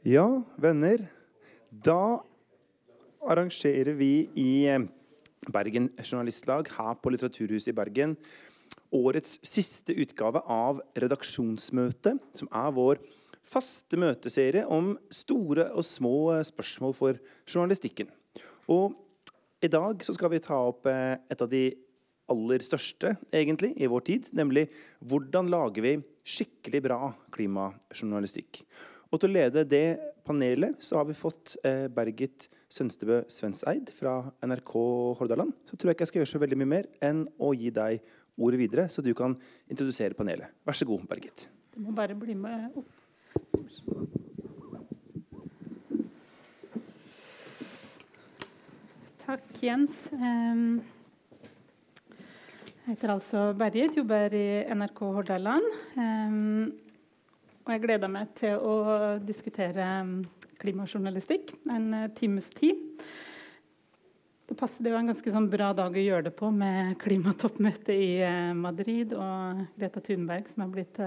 Ja, venner. Da arrangerer vi i eh, Bergen Journalistlag her på Litteraturhuset i Bergen årets siste utgave av Redaksjonsmøte, som er vår faste møteserie om store og små eh, spørsmål for journalistikken. Og i dag skal vi ta opp eh, et av de aller største egentlig i vår tid, nemlig hvordan lager vi skikkelig bra klimajournalistikk. Og til å lede det panelet så har vi fått eh, Bergit Sønstebø Svenseid fra NRK Hordaland. Så tror jeg ikke jeg skal gjøre så veldig mye mer enn å gi deg ordet videre, så du kan introdusere panelet. Vær så god, Bergit. Du må bare bli med opp. Takk, Jens. Jeg heter altså Bergit, jobber i NRK Hordaland. Og jeg gleder meg til å diskutere klimajournalistikk en times tid. Det passer det er en ganske sånn bra dag å gjøre det på med klimatoppmøte i Madrid og Greta Thunberg, som har blitt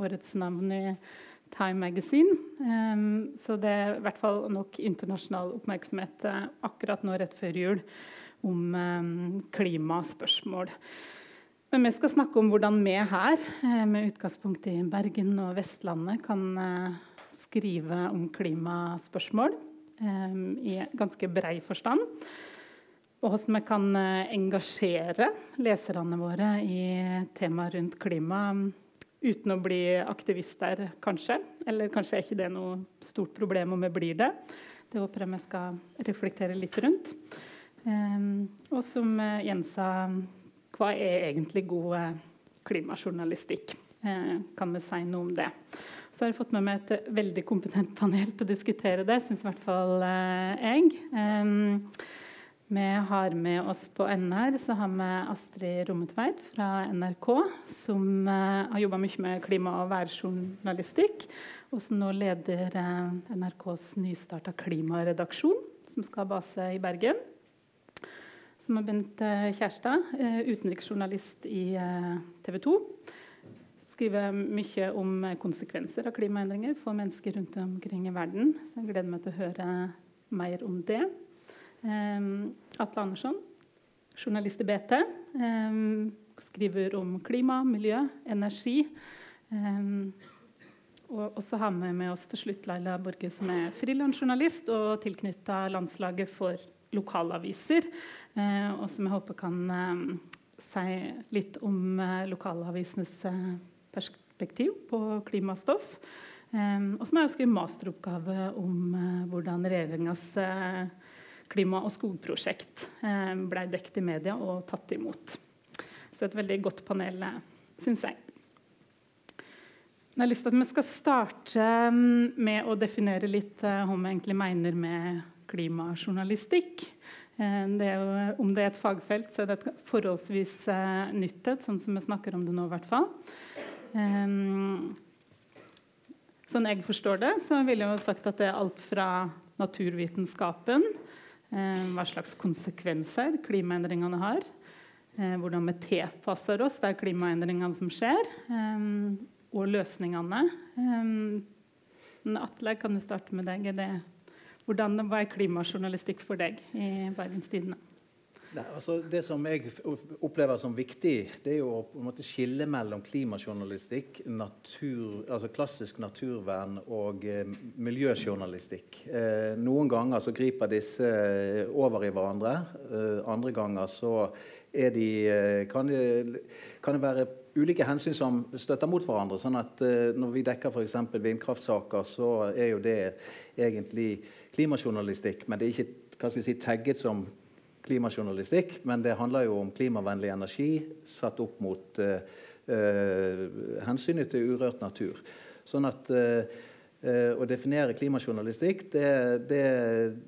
årets navn i Time Magazine. Så det er i hvert fall nok internasjonal oppmerksomhet akkurat nå rett før jul om klimaspørsmål. Men vi skal snakke om hvordan vi her, med utgangspunkt i Bergen og Vestlandet, kan skrive om klimaspørsmål i ganske brei forstand. Og hvordan vi kan engasjere leserne våre i temaer rundt klima uten å bli aktivister, kanskje. Eller kanskje er ikke det noe stort problem om vi blir det. Det håper jeg vi skal reflektere litt rundt. Og som Jens sa hva er egentlig god eh, klimajournalistikk? Eh, kan vi si noe om det? Så har jeg fått med meg et veldig kompetent panel til å diskutere det, syns i hvert fall eh, jeg. Vi har med oss på NR så har vi Astrid Rommetveit fra NRK, som har jobba mye med klima- og værjournalistikk, og som nå leder NRKs nystarta klimaredaksjon, som skal ha base i Bergen som er Bent Kjærstad, utenriksjournalist i TV 2. Skriver mye om konsekvenser av klimaendringer for mennesker rundt omkring i verden. Så jeg gleder meg til å høre mer om det. Atle Andersson, journalist i BT. Skriver om klima, miljø, energi. Og så har vi med oss til slutt Laila Borge, som er frilansjournalist og tilknytta landslaget for lokalaviser. Eh, og som jeg håper kan eh, si litt om eh, lokalavisenes perspektiv på klimastoff. og som har skrevet masteroppgave om hvordan regjeringas klima- og skogprosjekt ble dekket i media og tatt imot. Så et veldig godt panel, syns jeg. Jeg har lyst til at Vi skal starte med å definere litt hva vi egentlig mener med klimajournalistikk. Det er jo, om det er et fagfelt, så er det et forholdsvis uh, nytt et, sånn som vi snakker om det nå, i hvert fall. Sånn jeg forstår det, så ville jeg jo sagt at det er alt fra naturvitenskapen, hva slags konsekvenser klimaendringene har, hvordan vi tilpasser oss de klimaendringene som skjer, og løsningene. Atle, kan du starte med deg? Er det hvordan var klimajournalistikk for deg i Bergens Tidende? Altså, det som jeg opplever som viktig, det er jo å skille mellom klimajournalistikk, natur, altså klassisk naturvern og eh, miljøjournalistikk. Eh, noen ganger så griper disse eh, over i hverandre. Eh, andre ganger så de, eh, kan, det, kan, det, være ulike hensyn som støtter mot hverandre. sånn at eh, Når vi dekker f.eks. vindkraftsaker, så er jo det egentlig klimajournalistikk, men det er ikke hva skal vi si, tagget som klimajournalistikk. Men det handler jo om klimavennlig energi satt opp mot uh, uh, hensynet til urørt natur. Sånn at uh, å definere klimajournalistikk det, det,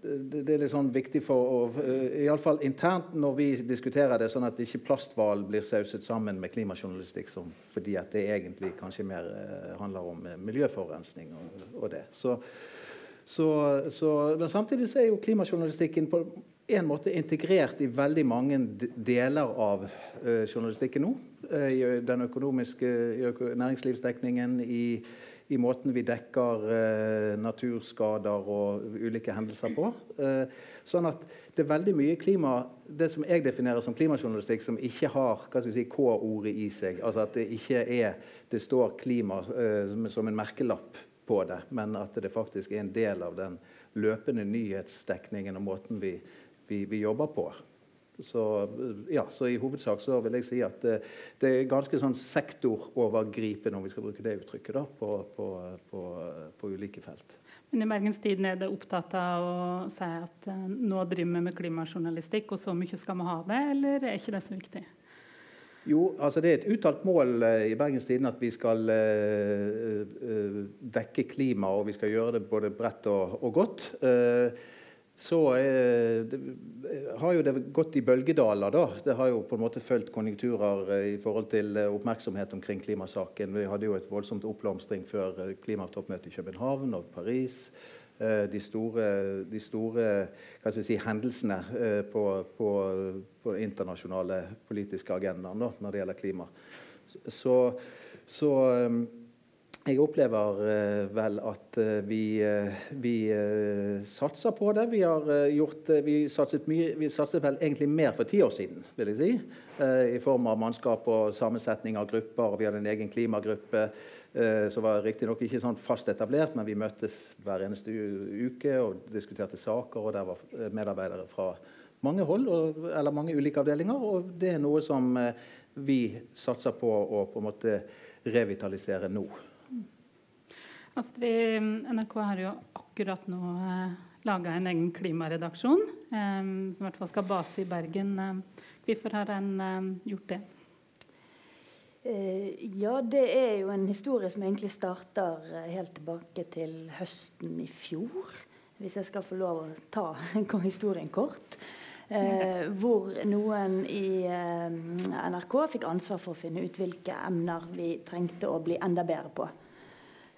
det, det er litt sånn viktig for å Iallfall internt når vi diskuterer det, sånn at ikke plasthval blir sauset sammen med klimajournalistikk som, fordi at det egentlig kanskje mer handler om miljøforurensning og, og det. Så, så, så, men samtidig så er jo klimajournalistikken på en måte integrert i veldig mange deler av uh, journalistikken nå. Uh, I den økonomiske i næringslivsdekningen, i, i måten vi dekker uh, naturskader og ulike hendelser på. Sånn at det er veldig mye klima, det som jeg definerer som klimajournalistikk, som ikke har si, K-ordet i seg. Altså at det ikke er det står klima som en merkelapp på det, men at det faktisk er en del av den løpende nyhetsdekningen og måten vi, vi, vi jobber på. Så, ja, så, i hovedsak så vil jeg si at det, det er ganske sånn sektorovergripende, om vi skal bruke det uttrykket, da, på, på, på, på ulike felt. Men i Bergens Tidende er det opptatt av å si at uh, nå driver vi med klimajournalistikk, og så mye skal vi ha det, eller er ikke det så viktig? Jo, altså det er et uttalt mål uh, i Bergens Tidende at vi skal uh, dekke klima, og vi skal gjøre det både bredt og, og godt. Uh, så eh, det, har jo det gått i bølgedaler. da. Det har jo på en måte fulgt konjunkturer eh, i forhold til eh, oppmerksomhet omkring klimasaken. Vi hadde jo et voldsomt oppblomstring før eh, klimatoppmøtet i København og Paris. Eh, de store, de store si, hendelsene eh, på, på, på internasjonale politiske agendaen når det gjelder klima. Så, så jeg opplever vel at vi, vi satser på det. Vi har gjort vi satset, mye, vi satset vel egentlig mer for ti år siden, vil jeg si. I form av mannskap og sammensetning av grupper. Vi hadde en egen klimagruppe som var riktignok ikke sånn fast etablert, men vi møttes hver eneste uke og diskuterte saker. Og der var medarbeidere fra mange hold, og, eller mange ulike avdelinger. Og det er noe som vi satser på å på en måte revitalisere nå. Astrid, NRK har jo akkurat nå eh, laga en egen klimaredaksjon, eh, som i hvert fall skal base i Bergen. Eh, hvorfor har en eh, gjort det? Eh, ja, det er jo en historie som egentlig starter eh, helt tilbake til høsten i fjor. Hvis jeg skal få lov å ta historien kort. Eh, hvor noen i eh, NRK fikk ansvar for å finne ut hvilke emner vi trengte å bli enda bedre på.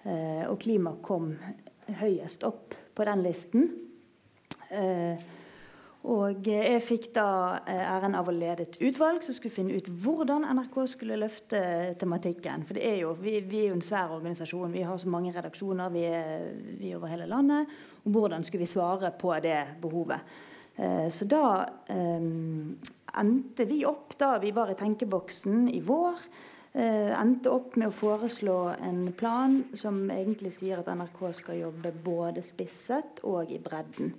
Eh, og klima kom høyest opp på den listen. Eh, og jeg fikk da eh, æren av å lede et utvalg som skulle finne ut hvordan NRK skulle løfte tematikken. For er jo, vi, vi, er jo en svær organisasjon. Vi har så mange redaksjoner vi er, vi er over hele landet. Og hvordan skulle vi svare på det behovet? Så da um, endte vi opp da vi var i tenkeboksen i vår eh, endte opp med å foreslå en plan som egentlig sier at NRK skal jobbe både spisset og i bredden.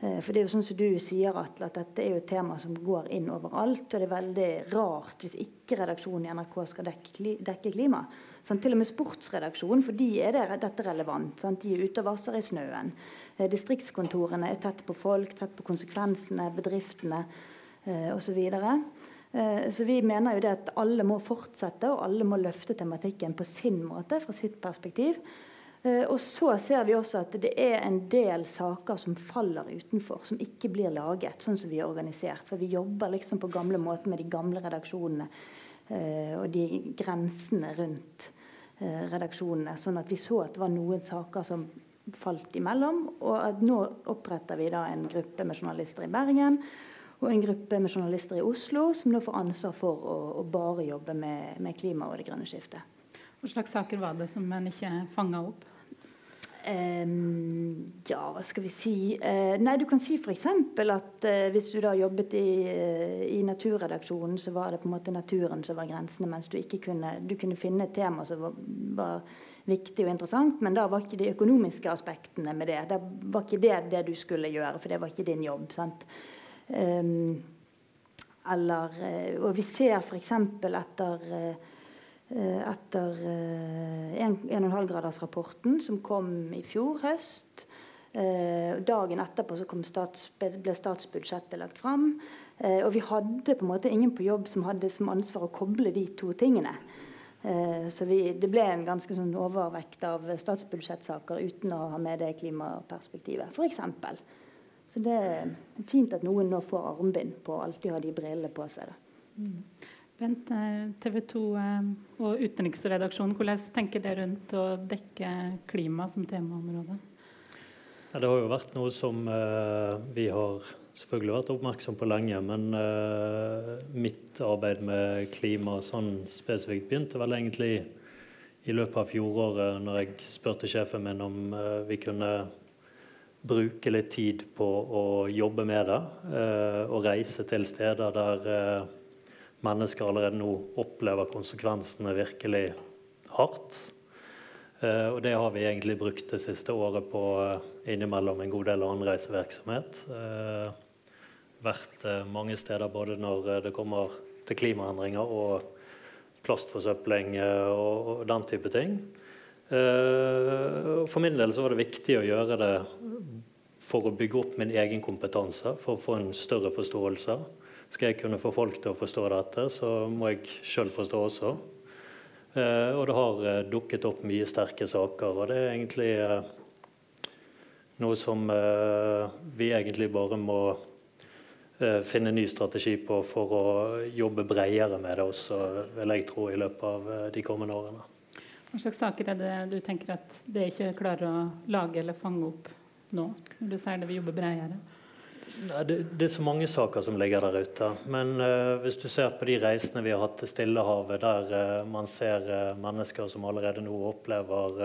Eh, for det er jo sånn som du sier, Atle, at dette er jo et tema som går inn overalt. Og det er veldig rart hvis ikke redaksjonen i NRK skal dekke, klima. Sånn, til og med sportsredaksjonen, for de er det, dette relevant. Sånn, De er ute og vasser i snøen. Eh, distriktskontorene er tett på folk, tett på konsekvensene, bedriftene eh, osv. Så vi mener jo det at alle må fortsette, og alle må løfte tematikken på sin måte, fra sitt perspektiv. Eh, og så ser vi også at det er en del saker som faller utenfor, som ikke blir laget sånn som vi er organisert. For vi jobber liksom på gamle måter med de gamle redaksjonene eh, og de grensene rundt redaksjonene. Sånn at vi så at det var noen saker som falt imellom. Og at nå oppretter vi da en gruppe med journalister i Bergen og en gruppe med journalister i Oslo som nå får ansvar for å, å bare jobbe med, med klima og det grønne skiftet. Hva slags saker var det som en ikke fanga opp? Um, ja, hva skal vi si uh, Nei, Du kan si f.eks. at uh, hvis du da jobbet i, uh, i, naturredaksjonen, så var det på en måte naturen som var grensene, mens du ikke kunne, du kunne finne et tema som var, var, viktig og interessant, men da var ikke de økonomiske aspektene med det. Da var ikke det det du skulle gjøre, for det var ikke din jobb. sant? Um, eller Og vi ser f.eks. etter etter 1,5-gradersrapporten som kom i fjor høst. Eh, dagen etterpå stats, ble statsbudsjettet lagt fram. og vi hadde på en måte ingen på jobb som hadde som ansvar å koble de to tingene. så vi, det ble en ganske sånn overvekt av statsbudsjettsaker uten å ha med det klimaperspektivet, f.eks. Så det er fint at noen nå får armbind på å alltid ha de brillene på seg. Mm. Bent, eh, TV 2 eh, og utenriksredaksjonen, hvordan tenker dere rundt å dekke klima som temaområde? Ja, det har jo vært noe som uh, vi har selvfølgelig vært oppmerksom på lenge. Men uh, mitt arbeid med klima sånn spesifikt begynte vel egentlig i løpet av fjoråret, når jeg spurte sjefen min om uh, vi kunne bruke litt tid på å jobbe med det, og reise til steder der mennesker allerede nå opplever konsekvensene virkelig hardt. og det har vi egentlig brukt det siste året på innimellom en god del anreisevirksomhet. vært mange steder både når det kommer til klimaendringer og plastforsøpling eh, og, den type ting. Eh, for min del så var det viktig å gjøre det for å bygge opp min egen kompetanse, for å få en større forståelse. Skal jeg kunne få folk til å forstå dette, så må jeg sjøl forstå også. Eh, og det har dukket opp mye sterke saker, og det er egentlig noe som vi egentlig bare må Eh, finne ny strategi på for å jobbe bredere med det også, vil jeg tro, i løpet av eh, de kommende årene. Hva slags saker er det du tenker at det ikke klarer å lage eller fange opp nå, når du sier det vil jobbe bredere? Det, det, er så mange saker som ligger der ute. Men uh, hvis du ser på de reisene vi har hatt til Stillehavet, der uh, man ser uh, mennesker som allerede nå opplever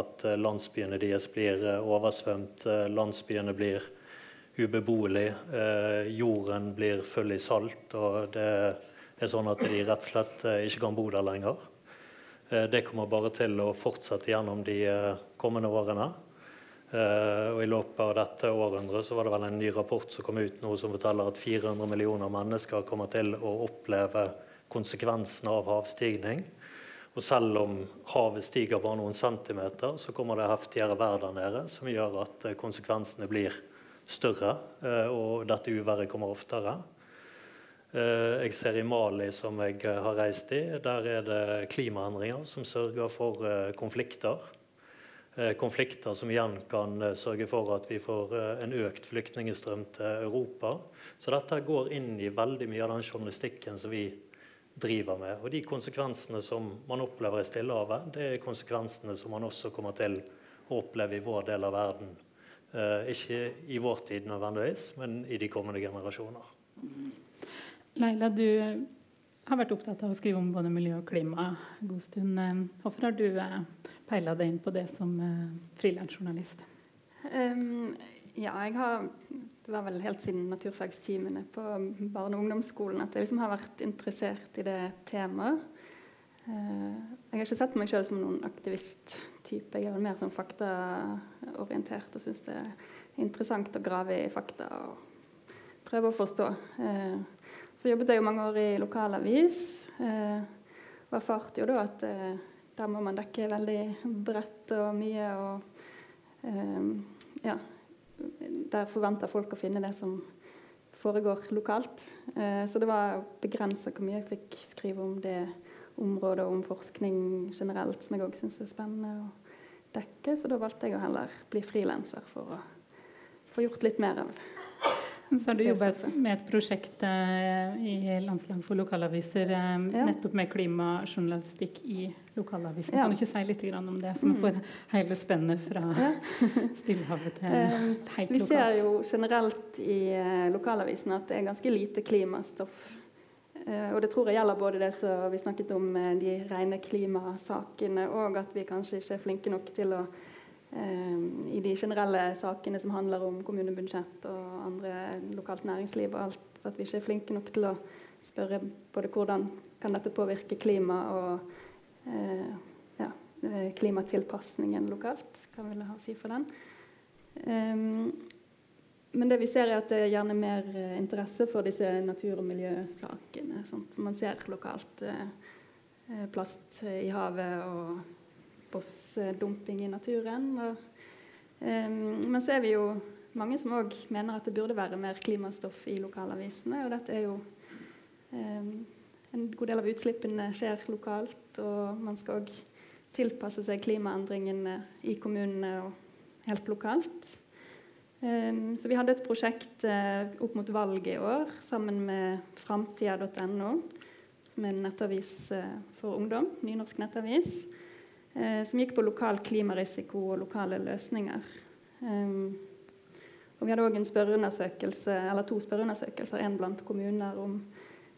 at landsbyene deres blir oversvømt, landsbyene blir ubeboelig. Jorden blir full i salt, og det er sånn at de rett og slett ikke kan bo der lenger. Det kommer bare til å fortsette gjennom de kommende årene. Eh, og I løpet av dette århundret så var det vel en ny rapport som kom ut nå som forteller at 400 millioner mennesker kommer til å oppleve konsekvensene av havstigning. Og selv om havet stiger bare noen centimeter, så kommer det heftigere vær der nede, som gjør at eh, konsekvensene blir større, eh, og dette uværet kommer oftere. Jeg ser i Mali, som jeg har reist i, der er det klimaendringer som sørger for konflikter. Konflikter som igjen kan sørge for at vi får en økt flyktningstrøm til Europa. Så dette går inn i veldig mye av den journalistikken som vi driver med. Og de konsekvensene som man opplever i Stillehavet, det er konsekvensene som man også kommer til å oppleve i vår del av verden ikke i vår tid nødvendigvis, men i de kommende generasjoner. Leila, du har vært opptatt av å skrive om både miljø og klima en god stund. Eh, hvorfor har du eh, peila deg inn på det som uh, frilansjournalist? Um, ja, jeg har Det var vel helt siden naturfagstimene på barne- og ungdomsskolen at jeg liksom har vært interessert i det temaet. Uh, jeg har ikke sett meg sjøl som noen aktivist type. Jeg er mer sånn faktaorientert og syns det er interessant å grave i fakta og prøve å forstå. Uh, så jobbet jeg jo mange år i lokalavis uh, og erfarte jo da at eh, der må man dekke veldig bredt og mye. og eh, ja, Der forventer folk å finne det som foregår lokalt. Eh, så det var begrensa hvor mye jeg fikk skrive om det området og om forskning generelt, som jeg òg syns er spennende å dekke. Så da valgte jeg å heller bli frilanser for å få gjort litt mer av så har du jobbet med et prosjekt eh, i Landslag for lokalaviser eh, ja. nettopp med klimajournalistikk i lokalavisene. Ja. Kan du ikke si litt om det, så vi får mm. hele spennet fra ja. Stillehavet til eh, helt lokalt? Vi ser jo generelt i eh, lokalavisen at det er ganske lite klimastoff Eh, og det tror jeg gjelder både det som vi snakket om de rene klimasakene, og at vi kanskje ikke er flinke nok til å i de generelle sakene som handler om kommunebudsjett og andre lokalt næringsliv og alt, at vi ikke er flinke nok til å spørre både hvordan kan dette påvirke klima og ja, klimatilpasningen lokalt. Hva vil jeg ha å si for den? Um, men det vi ser er at det er gjerne mer eh, interesse for disse natur- og miljøsakene. Sånt, som man ser lokalt. Eh, eh, plast i havet og bossdumping i naturen. Og, men så er vi jo mange som òg mener at det burde være mer klimastoff i lokalavisene. Og dette er jo En god del av utslippene skjer lokalt, og man skal òg tilpasse seg klimaendringene i kommunene og helt lokalt. Um, så vi hadde et prosjekt uh, opp mot valget i år sammen med framtida.no, som er en nettavis uh, for ungdom, nynorsk nettavis, uh, som gikk på lokal klimarisiko og lokale løsninger. Um, og vi hadde òg to spørreundersøkelser, en blant kommuner om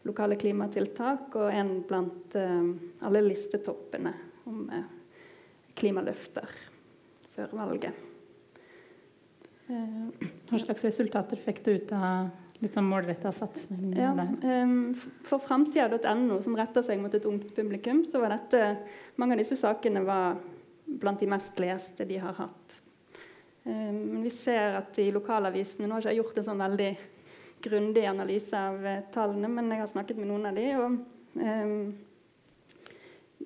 lokale klimatiltak, og en blant alle listetoppene om klimaløfter før valget. Eh, hva slags resultater fikk du ut av litt sånn målretta satsing? Ja, for framtida.no, som retter seg mot et ungt publikum, så var dette Mange av disse sakene var blant de mest leste de har hatt. Men vi ser at i lokalavisene Nå har jeg ikke gjort en sånn veldig grundig analyse av uh, tallene, men jeg har snakket med noen av de, og um,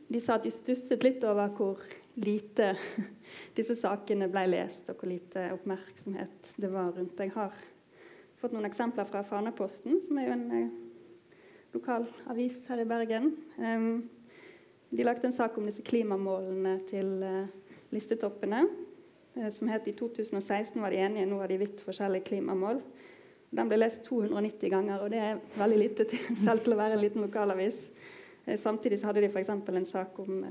de sa at de stusset litt over hvor lite disse sakene ble lest, og hvor lite oppmerksomhet det var rundt. Jeg har fått noen eksempler fra Fanaposten, som er jo en eh, lokal avis her i Bergen. Um, de lagde en sak om disse klimamålene til uh, listetoppene. Som het I 2016 var de enige, nå har de vidt forskjellige klimamål. Den ble lest 290 ganger, og det er veldig lite til, selv til å være en liten lokalavis. Uh, samtidig hadde de f.eks. en sak om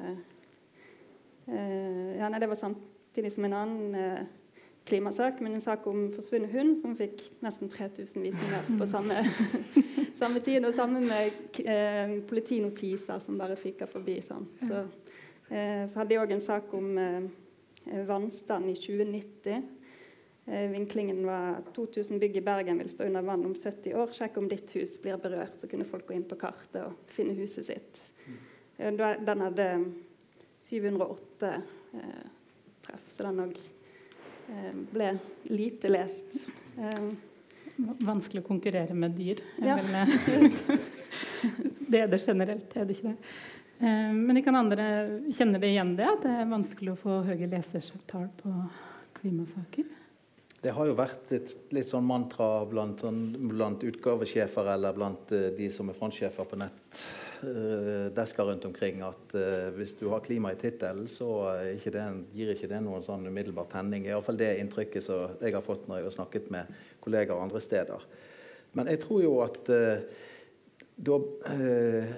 ja, nei, Det var samtidig som en annen klimasak, men en sak om forsvunnet hund som fikk nesten 3000 visninger på samme, samme tid. Og sammen med eh, politinotiser som bare fyker forbi. Sånn. Så, eh, så, hadde de òg en sak om eh, vannstand i 2090. Eh, vinklingen var 2000 bygg i Bergen vil stå under vann om 70 år. Sjekk om ditt hus blir berørt. Så kunne folk gå inn på kartet og finne huset sitt. Eh, den hadde 708 eh, treff, så den òg Eh, ble lite lest. Eh, vanskelig å konkurrere med dyr. Ja. det er det generelt, er det ikke det? Men men kan andre kjenner det igjen det, at det er vanskelig å få høye lesertall på klimasaker? Det har jo vært et litt sånn mantra blant, sånn, blant utgavesjefer eller blant uh, de som er frontsjefer på nettdesker desker rundt omkring, at uh, hvis du har klima i tittelen, så ikke det, gir ikke det noen sånn umiddelbar tenning. Iallfall det inntrykket som jeg har fått når jeg har snakket med kollegaer andre steder. Men jeg tror jo at da,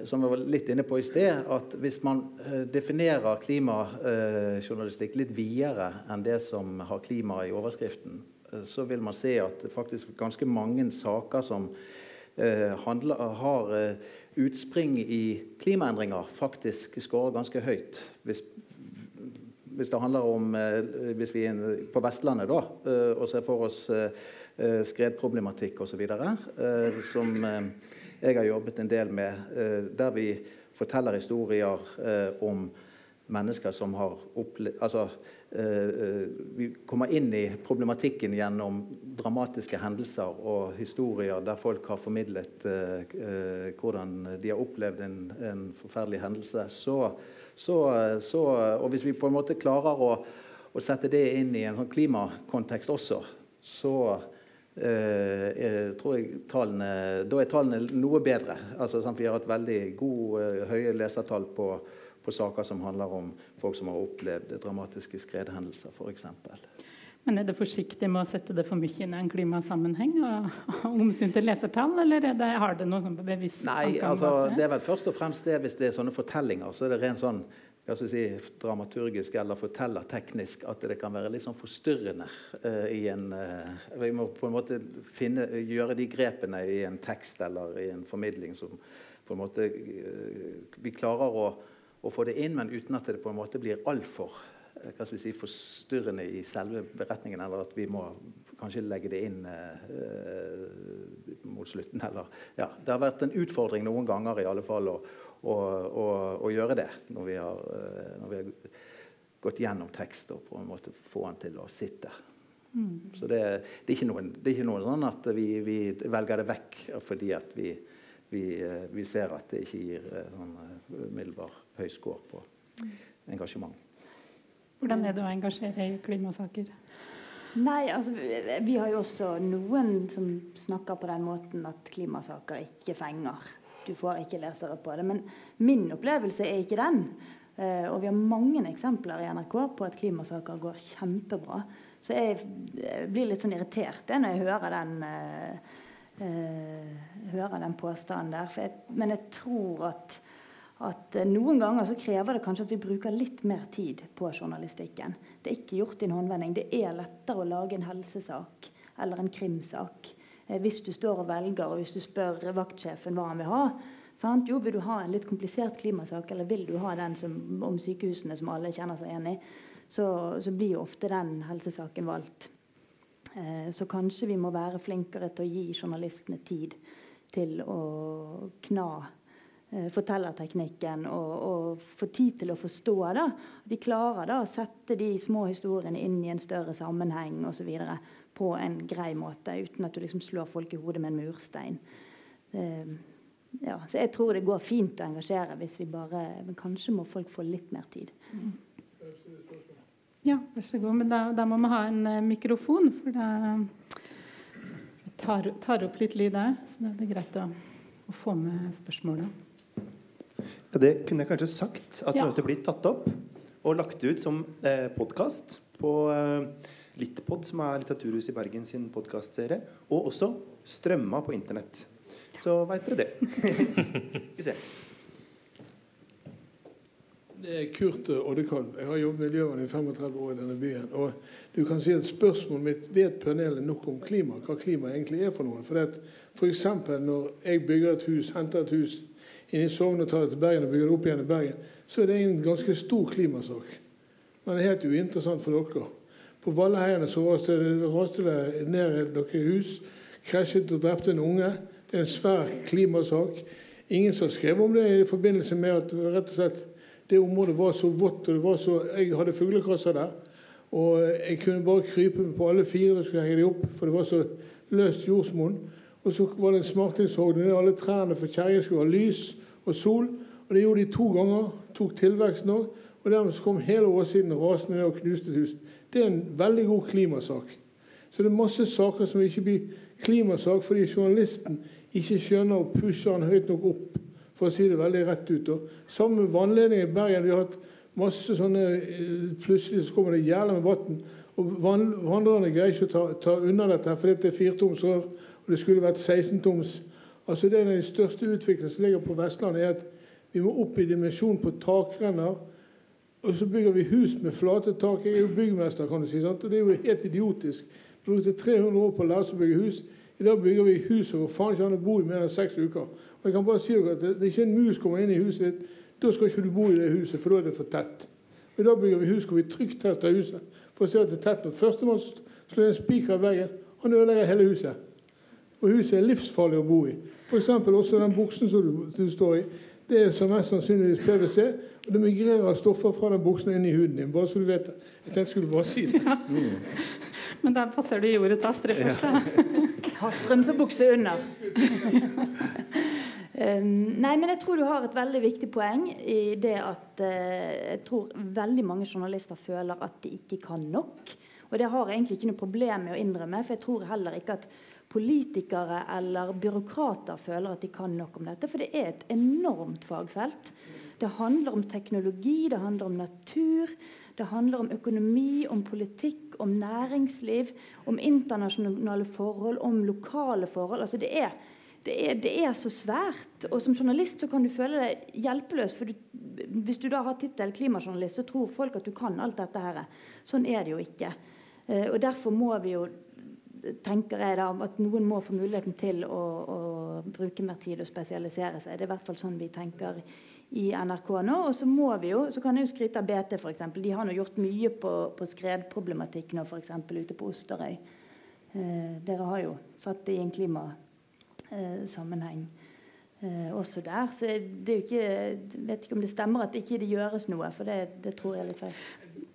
som jeg var litt inne på i sted, at hvis man definerer klimajournalistikk litt videre enn det som har klima i overskriften, Eh, så vil man se at det faktisk ganske mange saker som eh, handler, har eh, utspring i klimaendringer, faktisk skårer ganske høyt. Hvis, hvis det handler om eh, Hvis vi er på Vestlandet da, eh, og ser for oss eh, skredproblematikk osv., eh, som jeg har jobbet en del med, der vi forteller historier om mennesker som har opplevd altså, Eh, eh, vi kommer inn i problematikken gjennom dramatiske hendelser og historier der folk har formidlet eh, hvordan de har opplevd en, en forferdelig hendelse. Så, så, så, og hvis vi på en måte klarer å, å, sette det inn i en sånn klimakontekst også, så eh, tror jeg tallene, da er tallene noe bedre. Altså, sant, vi har hatt veldig gode, høye lesertall på på saker som handler om folk som har opplevd dramatiske skredhendelser f.eks. Men er det forsiktig med å sette det for mye inn i en klimasammenheng? og, og omsyn til lesertall, eller det, har det noe sånn bevisst Nei, altså, det er vel først og fremst det hvis det er sånne fortellinger. Så er det rent sånn hva skal si, dramaturgisk eller fortellerteknisk at det kan være litt sånn forstyrrende uh, i en uh, Vi må på en måte finne, gjøre de grepene i en tekst eller i en formidling som på en måte uh, Vi klarer å å få det inn, men uten at det på en måte blir altfor eh, si, forstyrrende i selve beretningen, eller at vi må kanskje legge det inn eh, mot slutten. Eller, ja, det har vært en utfordring noen ganger i alle fall å, å, å, å gjøre det når vi, har, eh, når vi, har, gått gjennom tekst og på en måte få den til å sitte. Mm. Så det, det, er ikke noe, det er ikke noe sånn at vi, vi, velger det vekk fordi at vi, vi, vi ser at det ikke gir sånn umiddelbar høy score på engasjement. Hvordan er det å engasjere i klimasaker? Nei, altså, Vi har jo også noen som snakker på den måten at klimasaker ikke fenger. Du får ikke lesere på det. Men min opplevelse er ikke den. Uh, og vi har mange eksempler i NRK på at klimasaker går kjempebra. Så jeg blir litt sånn irritert når jeg hører den, uh, uh, hører den påstanden der. Jeg, men jeg tror at at eh, noen ganger så krever det kanskje at vi bruker litt mer tid på journalistikken. Det er ikke gjort i en håndvending. Det er lettere å lage en helsesak eller en krimsak. Eh, hvis du står og velger, og hvis du spør vaktsjefen hva han vil ha, Sant? Jo, vil du ha en litt komplisert klimasak, eller vil du ha den som, om sykehusene som alle kjenner seg igjen i, så, så blir jo ofte den helsesaken valgt. Eh, så kanskje vi må være flinkere til å gi journalistene tid til å kna fortellerteknikken og, og få tid til å forstå. da. De klarer da å sette de små historiene inn i en større sammenheng videre, på en grei måte, uten at du liksom slår folk i hodet med en murstein. Eh, ja, så jeg tror det går fint å engasjere hvis vi bare Men kanskje må folk få litt mer tid. Ja, vær så god. Men da, da må vi ha en uh, mikrofon, for da tar, tar opp litt lyd der. Så da er det greit å, å få med spørsmålet. Ja, det kunne jeg kanskje sagt, at ja. møtet blir tatt opp og lagt ut som eh, podkast på eh, Littpod, som er Litteraturhuset i Bergen sin podkastserie, og også strømma på internett. Så veit dere det. Vi ser. Det er Kurt Oddekalv. Jeg har jobbet miljøvern i 35 år i denne byen. Og du kan si at Spørsmålet mitt vet panelet nok om klima, hva klima egentlig er for noe. For F.eks. når jeg bygger et hus, henter et hus inn i Sogn og tar det til Bergen og bygger det opp igjen i Bergen, så er det en ganske stor klimasak. Men det er helt uinteressant for dere. På Valleheiene så raste det ned noen hus, krasjet og drepte en unge. Det er en svær klimasak. Ingen som skrev om det i forbindelse med at rett og slett det området var så vått. og det var så, Jeg hadde fuglekasser der. Og jeg kunne bare krype på alle fire og skulle henge dem opp, for det var så løst jordsmonn. Og så var det en smartingshogd ned alle trærne, for kjerringa skulle ha lys og sol. Og det gjorde de to ganger. Tok tilveksten òg. Og dermed så kom hele åssiden rasende ned og knuste et hus. Det er en veldig god klimasak. Så det er masse saker som ikke blir klimasak fordi journalisten ikke skjønner å pushe den høyt nok opp, for å si det veldig rett ut. Og Samme med vannledningen i Bergen. Vi har hatt masse sånne eh, Plutselig så kommer det jævla med vann. Og vandrerne greier ikke å ta, ta unna dette, fordi det er firetoms og det skulle vært 16-toms. Altså det er Den største utviklingen som ligger på Vestlandet, er at vi må opp i dimensjon på takrenner. Og så bygger vi hus med flate tak. Jeg er jo byggmester, kan du si. Sant? Og det er jo helt idiotisk. Vi brukte 300 år på å lære oss å bygge hus. I dag bygger vi hus hvor faen ikke an å bo i mer enn seks uker. Og jeg kan bare si dere at det, det ikke en mus kommer inn i huset ditt. Da skal ikke du bo i det huset, for da er det for tett. I dag bygger vi hus hvor vi trygt tester huset for å se at det er tett nok. Førstemann slår en spiker i veggen, han ødelegger hele huset. Og huset er livsfarlig å bo i. F.eks. også den buksen som du, du står i. Det er som mest sannsynligvis PwC. Og det migrerer stoffer fra den buksen inn i huden din. bare så du vet det. Jeg tenkte jeg skulle bare si det. Ja. Mm. Men der passer du i ordet til Astrid først. Ja. Har strømpebukse under. Um, nei, men jeg tror du har et veldig viktig poeng i det at uh, jeg tror veldig mange journalister føler at de ikke kan nok. Og det har jeg egentlig ikke noe problem med å innrømme, for jeg tror heller ikke at politikere eller byråkrater føler at de kan nok om dette. For det er et enormt fagfelt. Det handler om teknologi, det handler om natur, det handler om økonomi, om politikk, om næringsliv, om internasjonale forhold, om lokale forhold. Altså det er, det er, det er så svært. Og som journalist så kan du føle deg hjelpeløs. for du, Hvis du da har tittel klimajournalist, så tror folk at du kan alt dette her. Sånn er det jo ikke. Eh, og derfor må vi jo tenker jeg da at noen må få muligheten til å, å bruke mer tid og spesialisere seg. Det er i hvert fall sånn vi tenker i NRK nå. Og så må vi jo, så kan jeg jo skryte av BT, f.eks. De har nå gjort mye på, på skredproblematikk nå, f.eks. ute på Osterøy. Eh, dere har jo satt det i en klimasammenheng eh, også der. Så det er jo ikke, jeg vet ikke om det stemmer at ikke det gjøres noe, for det, det tror jeg er litt feil.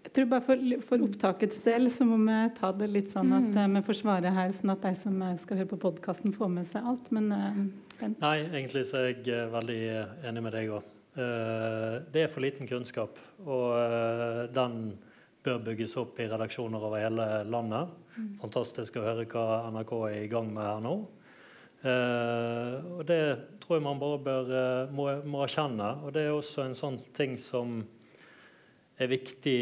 Jeg tror bare For, for opptakets del så må vi ta det litt sånn at mm. vi får svare her, sånn at de som skal høre på podkasten, får med seg alt. Men, uh, Nei, egentlig så er jeg veldig enig med deg òg. Eh, det er for liten kunnskap, og eh, den bør bygges opp i redaksjoner over hele landet. Mm. Fantastisk å høre hva NRK er i gang med her nå. Og Det tror jeg man bare bør, må, må, erkjenne. Og Det er også en sånn ting som er viktig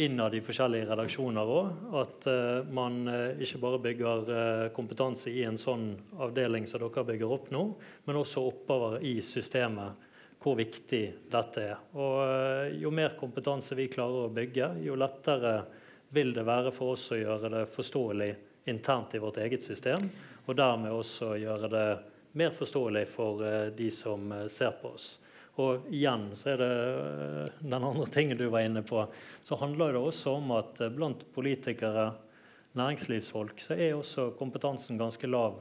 innad i forskjellige redaksjoner òg. At uh, man uh, ikke bare bygger kompetanse i en sånn avdeling som dere bygger opp nå, men også oppover i systemet hvor viktig dette er. Og Jo mer kompetanse vi klarer å bygge, jo lettere vil det være for oss å gjøre det forståelig internt i vårt eget system, og dermed også gjøre det mer forståelig for de som ser på oss. Og igjen så er det den andre tingen du var inne på, så handler det også om at blant politikere, næringslivsfolk, så er også kompetansen ganske lav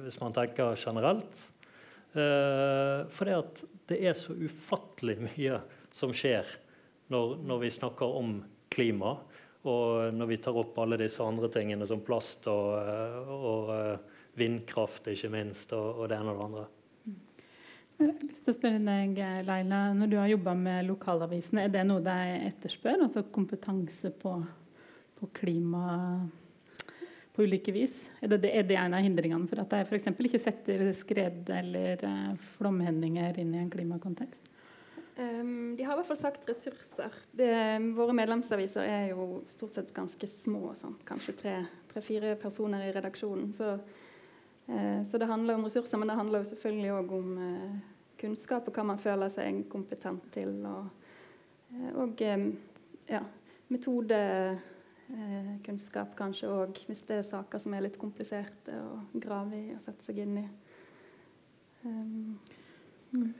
hvis man tenker generelt. For det er så ufattelig mye som skjer når, når vi snakker om klima. Og når vi tar opp alle disse andre tingene som plast og, og eh, vindkraft, ikke minst, og, og, det ene og det andre. Jeg har lyst til å spørre deg, Leila, Når du har jobba med lokalavisene, er det noe de etterspør? Altså kompetanse på, på klima på ulike vis? Er det, er det en av hindringene for at de f.eks. ikke setter skred eller eh, flomhendinger inn i en klimakontekst? Um, de har i hvert fall sagt ressurser. Det, våre medlemsaviser er jo stort sett ganske små. Sånn. Kanskje tre-fire personer i redaksjonen. Så, uh, så, det handler om ressurser, men det handler jo selvfølgelig òg om uh, kunnskap og hva man føler seg kompetent til. Og, uh, og um, ja, metodekunnskap kanskje òg, hvis det er saker som er litt kompliserte å grave i og sette seg inn i. Um, mm.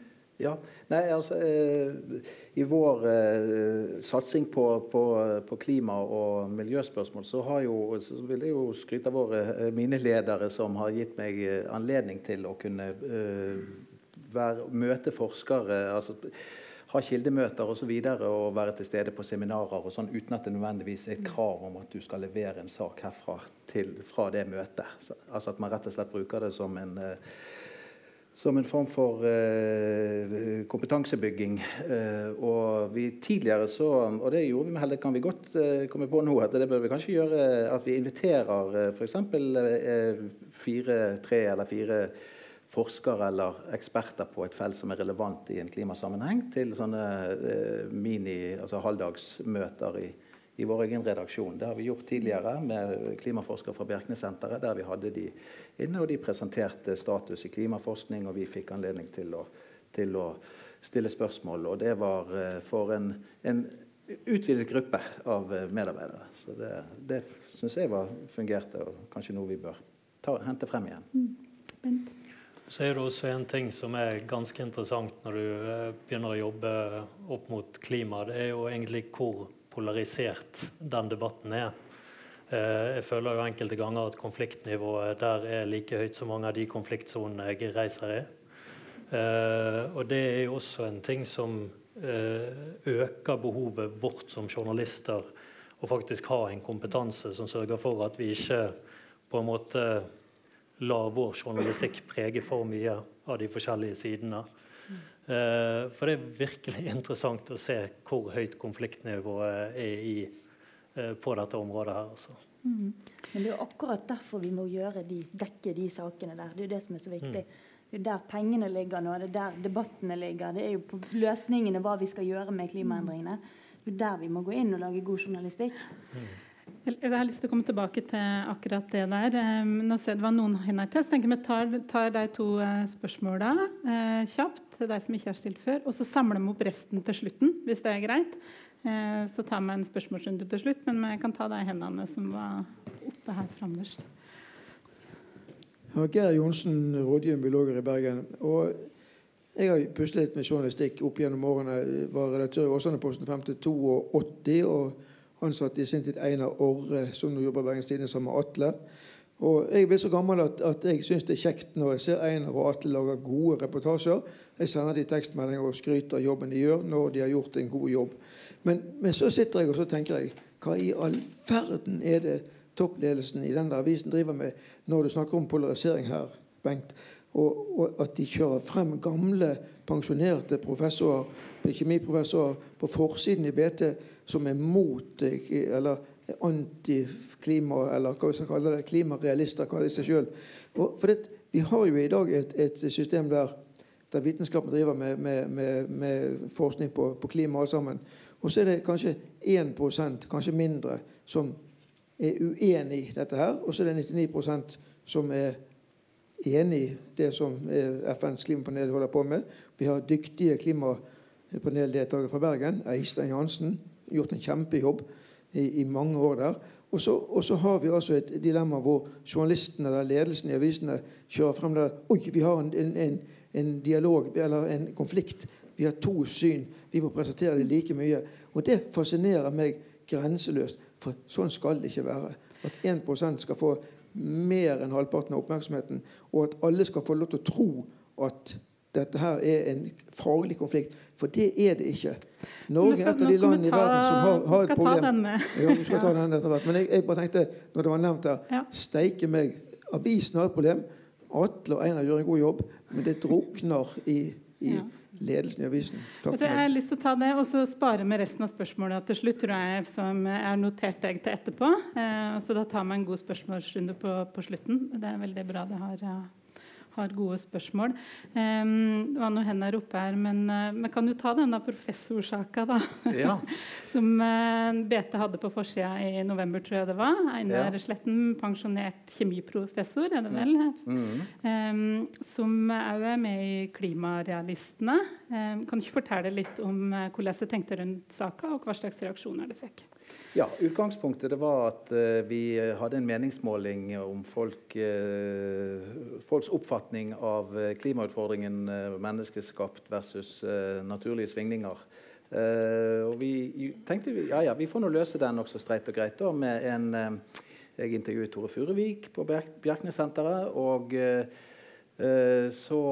Ja, nei, altså eh, I vår eh, satsing på, på, på, klima- og miljøspørsmål så, har jo, så vil jeg jo skryte av våre, eh, mine ledere som har gitt meg eh, anledning til å kunne eh, være, møte forskere. altså ha kildemøter og, så videre, og være til stede på seminarer og sånn, uten at det nødvendigvis er et krav om at du skal levere en sak herfra til, fra det møtet. Så, altså At man rett og slett bruker det som en eh, som en form for uh, kompetansebygging. Uh, og vi tidligere så Og det gjorde vi med hell, kan vi godt uh, komme på nå. at Det bør vi kanskje gjøre at vi inviterer uh, f.eks. Fire, tre eller fire forskere eller eksperter på et felt som er relevant i en klimasammenheng, til sånne eh, mini, altså halvdagsmøter i, i vår egen redaksjon. Det har vi gjort tidligere med klimaforskere fra Bjerknessenteret, der vi hadde de inne, og de presenterte status i klimaforskning, og vi fikk anledning til å, til å stille spørsmål. Og det var eh, for en, en utvidet gruppe av eh, medarbeidere. Så det, det syns jeg var, fungerte, og kanskje noe vi bør ta, hente frem igjen. Mm. Så er det også en ting som er ganske interessant når du eh, begynner å jobbe opp mot klima. Det er jo egentlig hvor polarisert den debatten er. Eh, jeg føler jo enkelte ganger at konfliktnivået der er like høyt som mange av de konfliktsonene jeg reiser i. Eh, og det er jo også en ting som øker behovet vårt som journalister å faktisk ha en kompetanse som sørger for at vi ikke på en måte lar vår journalistikk prege for mye av de forskjellige sidene. For det er virkelig interessant å se hvor høyt konfliktnivået er i Eh, på dette området her. Altså. Mm. Men det er jo akkurat derfor vi må de, dekke de sakene der. Det er jo det som er så viktig. Mm. Det er der pengene ligger nå, det er der debattene ligger. Det er jo på løsningene hva vi skal gjøre med klimaendringene. Det er der vi må gå inn og lage god journalistikk. Mm. Jeg har lyst til å komme tilbake til akkurat det der. Nå ser det var noen hender til, så tenker jeg vi tar, tar de to eh, spørsmåla eh, kjapt. til de som ikke har stilt før, Og så samler vi opp resten til slutten, hvis det er greit. Eh, så tar vi en spørsmålsrunde til slutt, men vi kan ta de hendene som var oppe her framerst. Geir Johnsen, rådgiver biologer i Bergen. Og jeg har puslet litt med journalistikk opp gjennom årene. Jeg var redaktør i Åsane-posten frem til 82 og ansatte i sin tid Einar Orre, som nå jobber i Bergens Tidende sammen med Atle. Og Jeg er blitt så gammel at, at jeg syns det er kjekt når jeg ser Einar og Atle lager gode reportasjer. Jeg sender de tekstmeldinger og skryter av jobben de gjør når de har gjort en god jobb. Men, men, så sitter jeg og så tenker jeg, hva i all verden er det toppledelsen i denne avisen driver med når du snakker om polarisering her, Bengt? Og, og at de kjører frem gamle, pensjonerte professorer, kjemiprofessorer på forsiden i BT som er mot eller antiklima, eller hva vi skal kalle det, klimarealister, kaller de seg sjøl. Vi har jo i dag et, et system der, der vitenskapen driver med, med, med, med forskning på, på klima alt sammen. Og så er det kanskje 1% kanskje mindre, som er uenig i dette her. Og så er det 99% som er enig i det som FNs klimapanel holder på med. Vi har dyktige klimapaneldeltakere fra Bergen. Eistein Jansen. Gjort en kjempejobb i, i, mange år der. Og så, har vi altså et dilemma hvor journalisten eller ledelsen i avisene kjører frem der Oi, vi har en, en, en, dialog eller en konflikt. Vi har to syn. Vi må presentere det like mye. Og det fascinerer meg grenseløst. For sånn skal det ikke være. At 1 skal få mer enn halvparten av oppmerksomheten, og at alle skal få lov til å tro at dette her er en faglig konflikt. For det er det ikke. Norge er et av de landene i verden som har, har et problem. Ja, vi skal ta den etter hvert. Men jeg, jeg, bare tenkte, når det var nevnt her ja. Steike meg. Avisen har et problem. Atle og Einar gjør en god jobb, men det drukner i, i ja. Ledelsen i avisen. Takk jeg har lyst til å ta det og så spare med resten av spørsmålet til slutt, tror jeg, som jeg har notert deg til etterpå. Eh, så da tar vi en god spørsmålsrunde på, på, slutten. Det er veldig bra det har ja har gode spørsmål. Um, det var noen hender oppe her, men uh, kan jo ta denne professorsaka, da. Ja. Som uh, eh, BT hadde på forsida i november, tror jeg det var. Einar ja. Sletten, pensjonert kjemiprofessor, er det vel? Mm. Um, som òg er med i Klimarealistene. Um, kan du ikke fortelle litt om uh, hvordan du tenkte rundt saka, og hva slags reaksjoner det fikk? Ja, Utgangspunktet var at uh, vi hadde en meningsmåling om folk, uh, folks oppfatning av uh, klimautfordringen menneskeskapt versus naturlige svingninger. og Vi tenkte ja, ja, vi får nå løse den også streit og greit. Da, med en, jeg intervjuet Tore Furuvik på Bjerknessenteret. Og så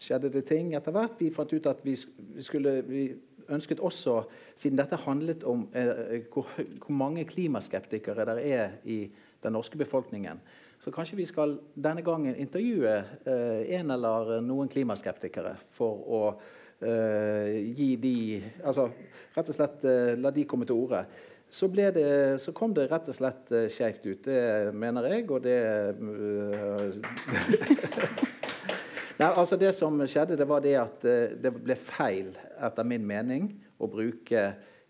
skjedde det ting etter hvert. Vi fant ut at vi skulle vi ønsket også, siden dette handlet om eh, hvor, hvor, mange klimaskeptikere der er i den norske befolkningen, så kanskje vi skal denne gangen intervjue eh, en eller noen klimaskeptikere for å eh, gi de Altså rett og slett eh, la de komme til orde. Så, det, så, kom det rett og slett uh, skeivt ut. Det mener jeg, og det uh, Nei, altså Det som skjedde, det var det at det ble feil, etter min mening, å bruke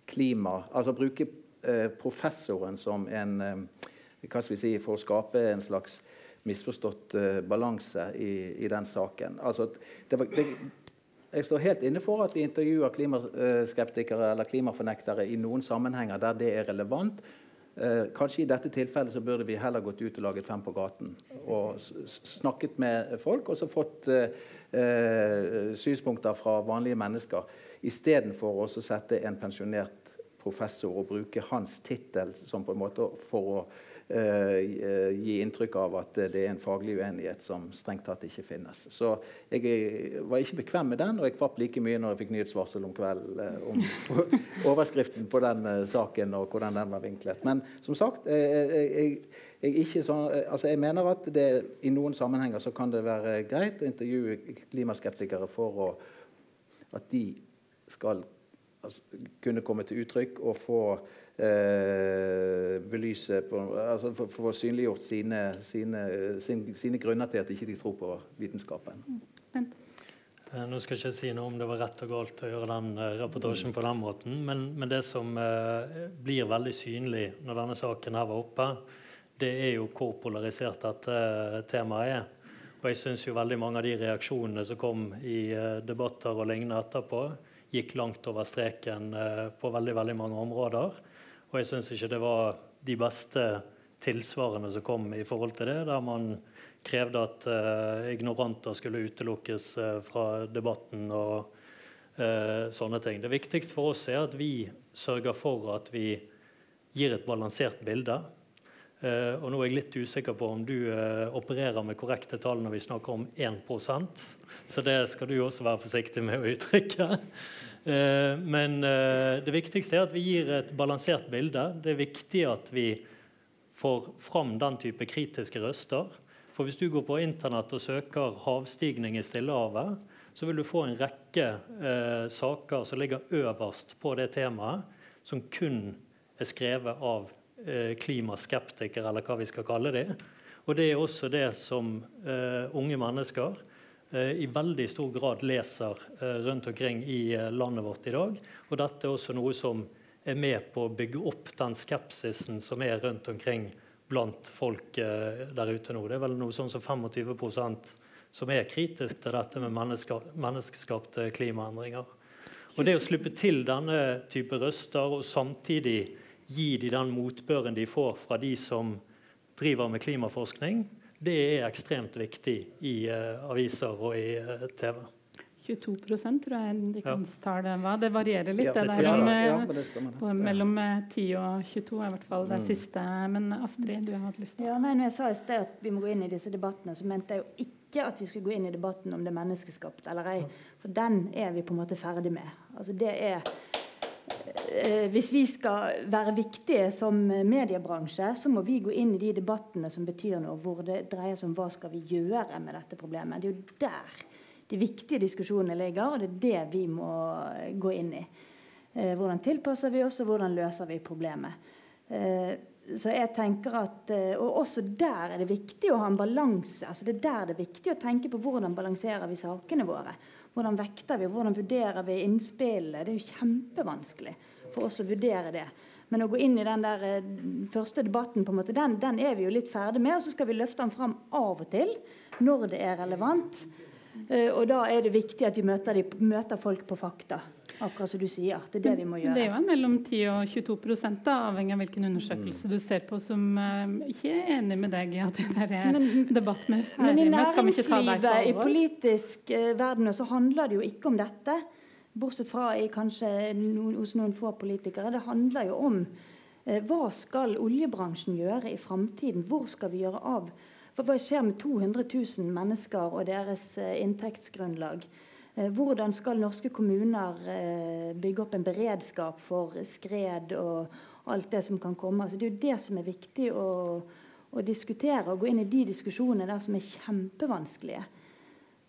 klima Altså bruke eh, professoren som en uh, Hva skal vi si For å skape en slags misforstått balanse i, i, den saken. Altså, det var, det, jeg står helt inne for at vi intervjuer klimaskeptikere eller klimafornektere i noen sammenhenger der det er relevant. Eh, kanskje i dette tilfellet så burde vi heller gått ut og laget Fem på gaten. Og snakket med folk og så fått eh, eh synspunkter fra vanlige mennesker. Istedenfor å sette en pensjonert professor og bruke hans tittel for å gi inntrykk av at det er en faglig uenighet som strengt tatt ikke finnes. Så jeg eh, var ikke bekvem med den, og jeg kvapp like mye når jeg fikk nyhetsvarsel om kvelden uh, om overskriften på den uh, saken og hvordan den var vinklet. Men som sagt, jeg, jeg, sånn, altså jeg mener at det, i noen sammenhenger så kan det være greit å intervjue klimaskeptikere for å, at de skal altså, kunne komme til uttrykk og få eh, belyse på, altså for, for, å synliggjort sine, sine, sine, sine, grunner til at de ikke tror på vitenskapen. Mm. Eh, nå skal jeg ikke si noe om det var rett og galt å gjøre den rapportasjen mm. på den måten, men, men det som uh, blir veldig synlig når denne saken her var oppe, det er jo hvor polarisert dette temaet er. Og jeg syns veldig mange av de reaksjonene som kom i debatter og lignende etterpå, gikk langt over streken på veldig, veldig mange områder. Og jeg syns ikke det var de beste tilsvarene som kom i forhold til det, der man krevde at uh, ignoranter skulle utelukkes uh, fra debatten og uh, sånne ting. Det viktigste for oss er at vi sørger for at vi gir et balansert bilde. og nå er jeg litt usikker på om du opererer med korrekte tall når vi snakker om 1% så det skal du også være forsiktig med å uttrykke. Eh, men eh, det viktigste er at vi gir et balansert bilde. Det er viktig at vi får fram den type kritiske røster. For hvis du går på internett og søker havstigning i Stillehavet, så vil du få en rekke eh, saker som ligger øverst på det temaet, som kun er skrevet av eh, klimaskeptikere, eller hva vi skal kalle det. Og det er også det som eh, unge mennesker i veldig stor grad leser eh, rundt omkring i eh, landet vårt i dag. Og dette er også noe som er med på å bygge opp den skepsisen som er rundt omkring blant folk der ute nå. Det er vel noe sånn som 25 som er kritisk til dette med menneskeskapte klimaendringer. Og Det å slippe til denne type røster og samtidig gi dem den motbøren de får fra de som driver med klimaforskning, det er ekstremt viktig i uh, aviser og i uh, TV. 22% tror jeg indikanstallet var. Det varierer litt. Ja, det det der om. Ja, eh, det stemmer, på, mellom eh, 10 og 22 er i hvert fall det Mm. siste. Men Astrid, du har hatt lyst til Ja, nei, når jeg sa i sted at vi må gå inn i disse debattene, så mente jeg jo ikke at vi skulle gå inn i debatten om det er menneskeskapt eller ei. For den er vi på en måte ferdig med. Altså det er Hvis vi skal være viktige som mediebransje, så må vi gå inn i de debattene som betyr noe, hvor det dreier seg om hva skal vi gjøre med dette problemet. Det er jo der de viktige diskusjonene ligger, og det er det vi må gå inn i. Eh, hvordan tilpasser vi oss, og hvordan løser vi problemet. Eh, så jeg tenker at, eh, Og også der er det viktig å ha en balanse. altså Det er der det er viktig å tenke på hvordan balanserer vi sakene våre. Hvordan vekter vi, hvordan vurderer vi innspillene. Det er jo kjempevanskelig for oss å vurdere det. Men å gå inn i den der eh, første debatten, på en måte, den, den er vi jo litt ferdig med. Og så skal vi løfte den fram av og til når det er relevant. Eh, og da er det viktig at vi møter, de, møter folk på fakta. Akkurat som du sier. Det er det vi må gjøre. Det er jo en mellom 10 og 22 da, avhengig av hvilken undersøkelse du ser på, som eh, ikke er enig med deg i at det der er Men- debatt med Men i ferdig med. Skal vi ikke ta deg på næringslivet, i politisk eh, verden, så handler det jo ikke om dette. Bortsett fra i kanskje noen, hos noen få politikere. Det handler jo om eh, hva skal oljebransjen gjøre i framtiden? Hvor skal vi gjøre av? Hva, skjer med 200 000 mennesker og deres eh, inntektsgrunnlag? Eh, hvordan skal norske kommuner eh, bygge opp en beredskap for skred og alt det som kan komme? Altså, det er jo det som er viktig å, å diskutere og gå inn i de diskusjonene der som er kjempevanskelige.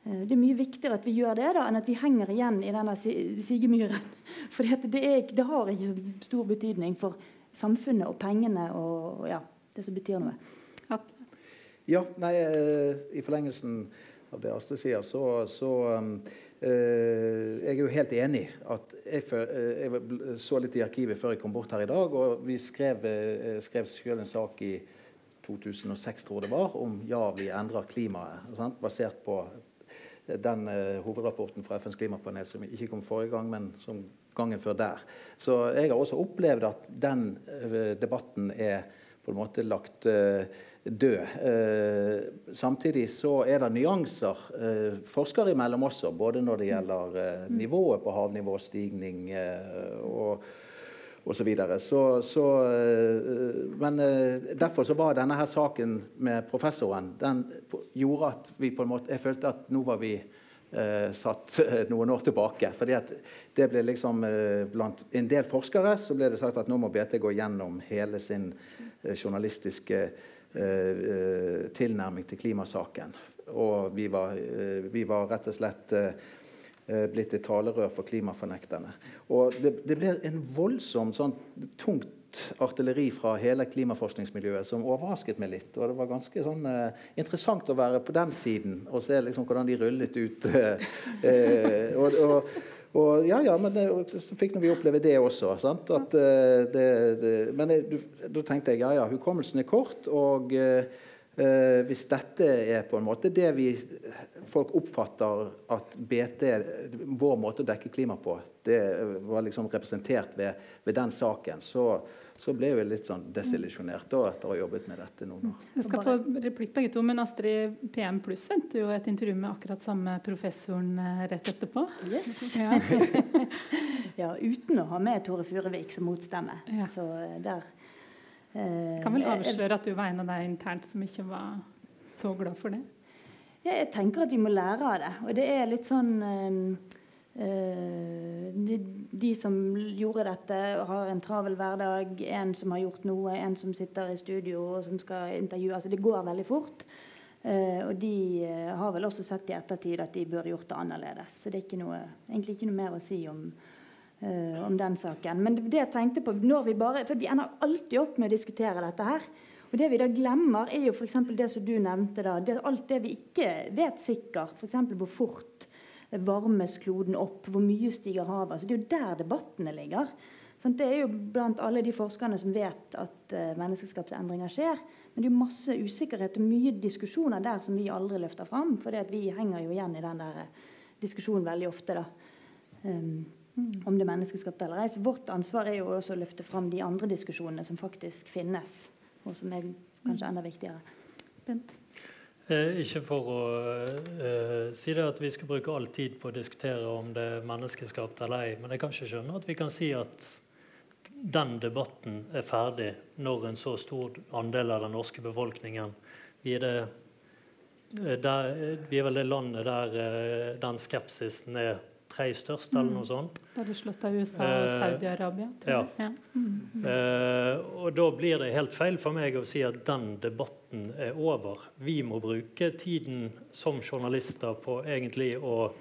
Eh, Det er mye viktigere at vi gjør det, da, enn at vi henger igjen i denne si- sigemyren. For det, det har ikke så stor betydning for samfunnet og pengene og og ja, det som betyr noe. Ja, nei, eh, I forlengelsen av det Astrid sier, så, så eh, Jeg er jo helt enig. at Jeg, jeg så litt i arkivet før jeg kom bort her i dag, og vi skrev, skrev selv en sak i 2006, tror jeg det var, om ja, vi endrer klimaet. Sant? Basert på den eh, hovedrapporten fra FNs klimapanel som ikke kom forrige gang, men som gangen før der. Så jeg har også opplevd at den eh, debatten er på en måte lagt eh, død. Samtidig så er det nyanser forskere imellom også, både når det gjelder eh, nivået på havnivåstigning og og så så, så, eh, men eh, derfor så var denne her saken med professoren den gjorde at vi på en måte, jeg følte at nå var vi eh, satt eh, noen år tilbake. fordi at det ble liksom Blant en del forskere så ble det sagt at nå må BT gå gjennom hele sin journalistiske eh, tilnærming til klimasaken. Og vi var, vi var rett og slett eh, blitt et talerør for klimafornekterne. Og det, det ble en voldsom sånn tungt artilleri fra hele klimaforskningsmiljøet som overrasket meg litt. Og det var ganske sånn eh, interessant å være på den siden og se liksom hvordan de rullet ut. eh, eh, og, og, og ja, ja, men det, så fikk vi oppleve det også. Sant? At, eh, det, det, men da tenkte jeg ja, ja, hukommelsen er kort. og eh, Eh, hvis dette er på en måte det vi folk oppfatter at BT, vår måte å dekke klima på, det var liksom representert ved, ved den saken, så, så ble jeg litt sånn desillusjonert da, etter å ha jobbet med dette noen år. Jeg skal få replikk begge to, men Astrid PM Pluss sendte jo et intervju med akkurat samme professoren eh, rett etterpå. Yes. Ja. Ja, uten å ha med Tore Furuvik som motstemme. Ja. Så eh, der eh, Kan vel avsløre at du var en av deg internt som ikke var så glad for det? Ja, jeg tenker at vi må lære av det. Og det er litt sånn eh, de, de som gjorde dette, har en travel hverdag. En som har gjort noe, en som sitter i studio og som skal intervjue. Altså, det går veldig fort. Uh, og de uh, har vel også sett i ettertid at de burde gjort det annerledes. Så det er ikke noe, egentlig ikke noe mer å si om, eh, om den saken. Men det jeg tenkte på når vi bare, For vi ender alltid opp med å diskutere dette her. Og Det vi da glemmer, er jo f.eks. det som du nevnte. da, det, Alt det vi ikke vet sikkert. F.eks. hvor fort varmes kloden opp, hvor mye stiger havet. Altså, det er jo der debattene ligger. Sånn, Det er jo blant alle de forskerne som vet at uh, menneskeskapte endringer skjer. Men det er jo masse usikkerhet og mye diskusjoner der som vi aldri løfter fram. For vi henger jo igjen i den der eh, diskusjonen veldig ofte. da. Um. Om det er menneskeskapt eller ei. Så vårt ansvar er jo også å løfte fram de andre diskusjonene som faktisk finnes, og som er kanskje enda viktigere. Bent? Eh, ikke for å eh, si det at vi skal bruke all tid på å diskutere om det er menneskeskapt eller ei, men jeg kan ikke skjønne at vi kan si at den debatten er ferdig når en så stor andel av den norske befolkningen Vi er, det, eh, der, vi er vel det landet der eh, den skepsisen er tredje størst, eller noe sånt. Da Bare slått av USA og eh, Saudi-Arabia. Ja. ja. Mm. Uh, og da blir det helt feil for meg å si at den debatten er over. Vi må bruke tiden som journalister på egentlig å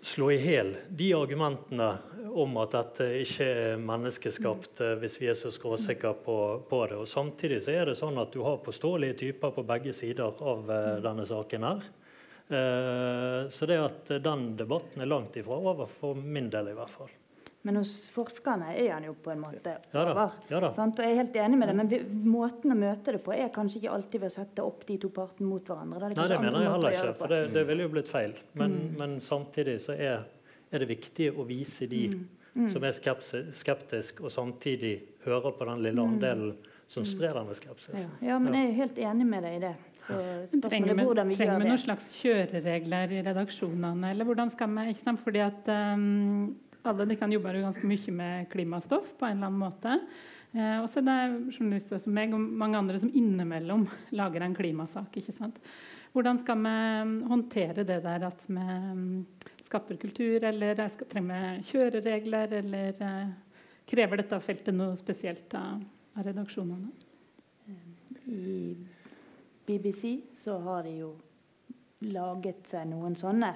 slå i hjel de argumentene om at dette ikke er menneskeskapt, uh, hvis vi er så skråsikre på, på, det. Og Samtidig så er det sånn at du har påståelige typer på begge sider av uh, denne saken. her. Eh, så det at den debatten er langt ifra over, for min del i hvert fall. Men hos forskerne er han jo på en måte ja da, over. Ja da. Og jeg er helt enig med det, men vi, måten å møte det på er kanskje ikke alltid ved å sette opp de to partene mot hverandre. Det Nei, det mener jeg heller ikke, for det, det ville jo blitt feil. Men, mm. men samtidig så er, er, det viktig å vise de mm. Mm. som er skeptiske, og samtidig hører på den lille mm. andelen som mm. sprer denne skepsisen. Ja. ja, men jeg er helt enig med deg i det. Så trenger vi, hvordan vi trenger vi noen slags kjøreregler i redaksjonene, eller hvordan skal vi ikke sant? Fordi at um, alle de kan jobbe ganske mye med klimastoff på en eller annen måte. Eh, og så er det journalister som meg og mange andre som innimellom lager en klimasak. ikke sant? Hvordan skal vi håndtere det der at vi skaper kultur, eller trenger vi kjøreregler, eller uh, krever dette feltet noe spesielt av av redaksjonene? I BBC så har de jo laget seg noen sånne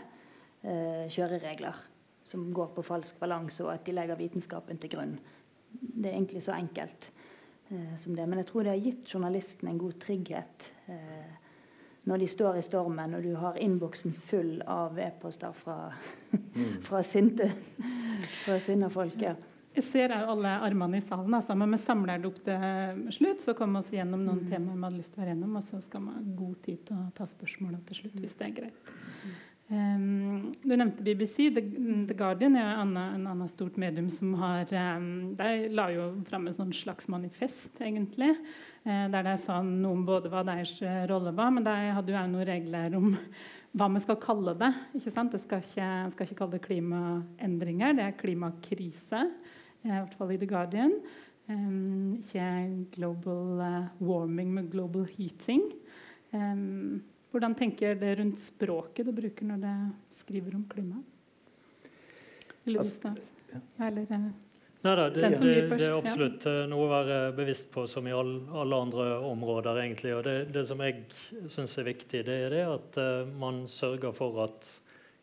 eh, kjøreregler som går på falsk balanse, og at de legger vitenskapen til grunn. Det er egentlig så enkelt eh, som det. Men jeg tror det har gitt journalisten en god trygghet eh, når de står i stormen, og du har innboksen full av e-poster fra, mm. fra sinte, fra sinna folk. Ja. Jeg ser alle armene i salen, altså, men vi samler det opp til slutt. Så kommer vi oss gjennom noen mm. temaer vi hadde lyst til å være gjennom, og så skal vi ha god tid til å ta spørsmålene til slutt, hvis det er greit. Um, du nevnte BBC. The, The Guardian er en annen stort medium som har um, De la jo fram et sånn slags manifest, egentlig, uh, der de sa noe om både hva deres rolle var, men de hadde jo òg noen regler om hva vi skal kalle det. ikke sant? Jeg skal ikke, skal ikke kalle det klimaendringer, det er klimakrise. I hvert fall i The Guardian. Um, ikke global uh, warming, men global heating. Um, hvordan tenker det rundt språket du bruker når du skriver om klima? Altså, ja. Eller uh, Nei da, det, det, det, er absolutt ja. noe å være bevisst på, som i all, alle andre områder. egentlig. Og Det, det som jeg syns er viktig, det er det at uh, man sørger for at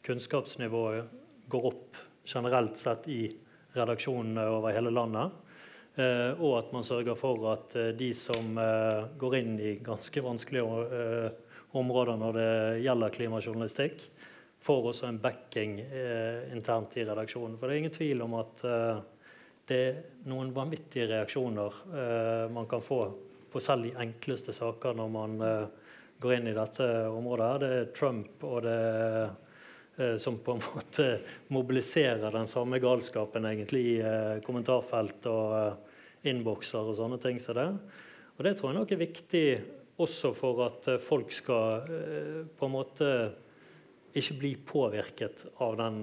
kunnskapsnivået går opp generelt sett i redaksjonene over hele landet. Eh, og at man sørger for at eh, de som eh, går inn i ganske vanskelige områder når det gjelder klimajournalistikk, får også en backing internt i redaksjonen. For det er ingen tvil om at det er noen vanvittige reaksjoner man kan få på selv de enkleste saker når man går inn i dette området. Det er Trump og det er som på en måte mobiliserer den samme galskapen egentlig i eh, kommentarfelt og eh, innbokser og sånne ting som det. Og det tror jeg nok er viktig også for at folk skal på en måte ikke bli påvirket av den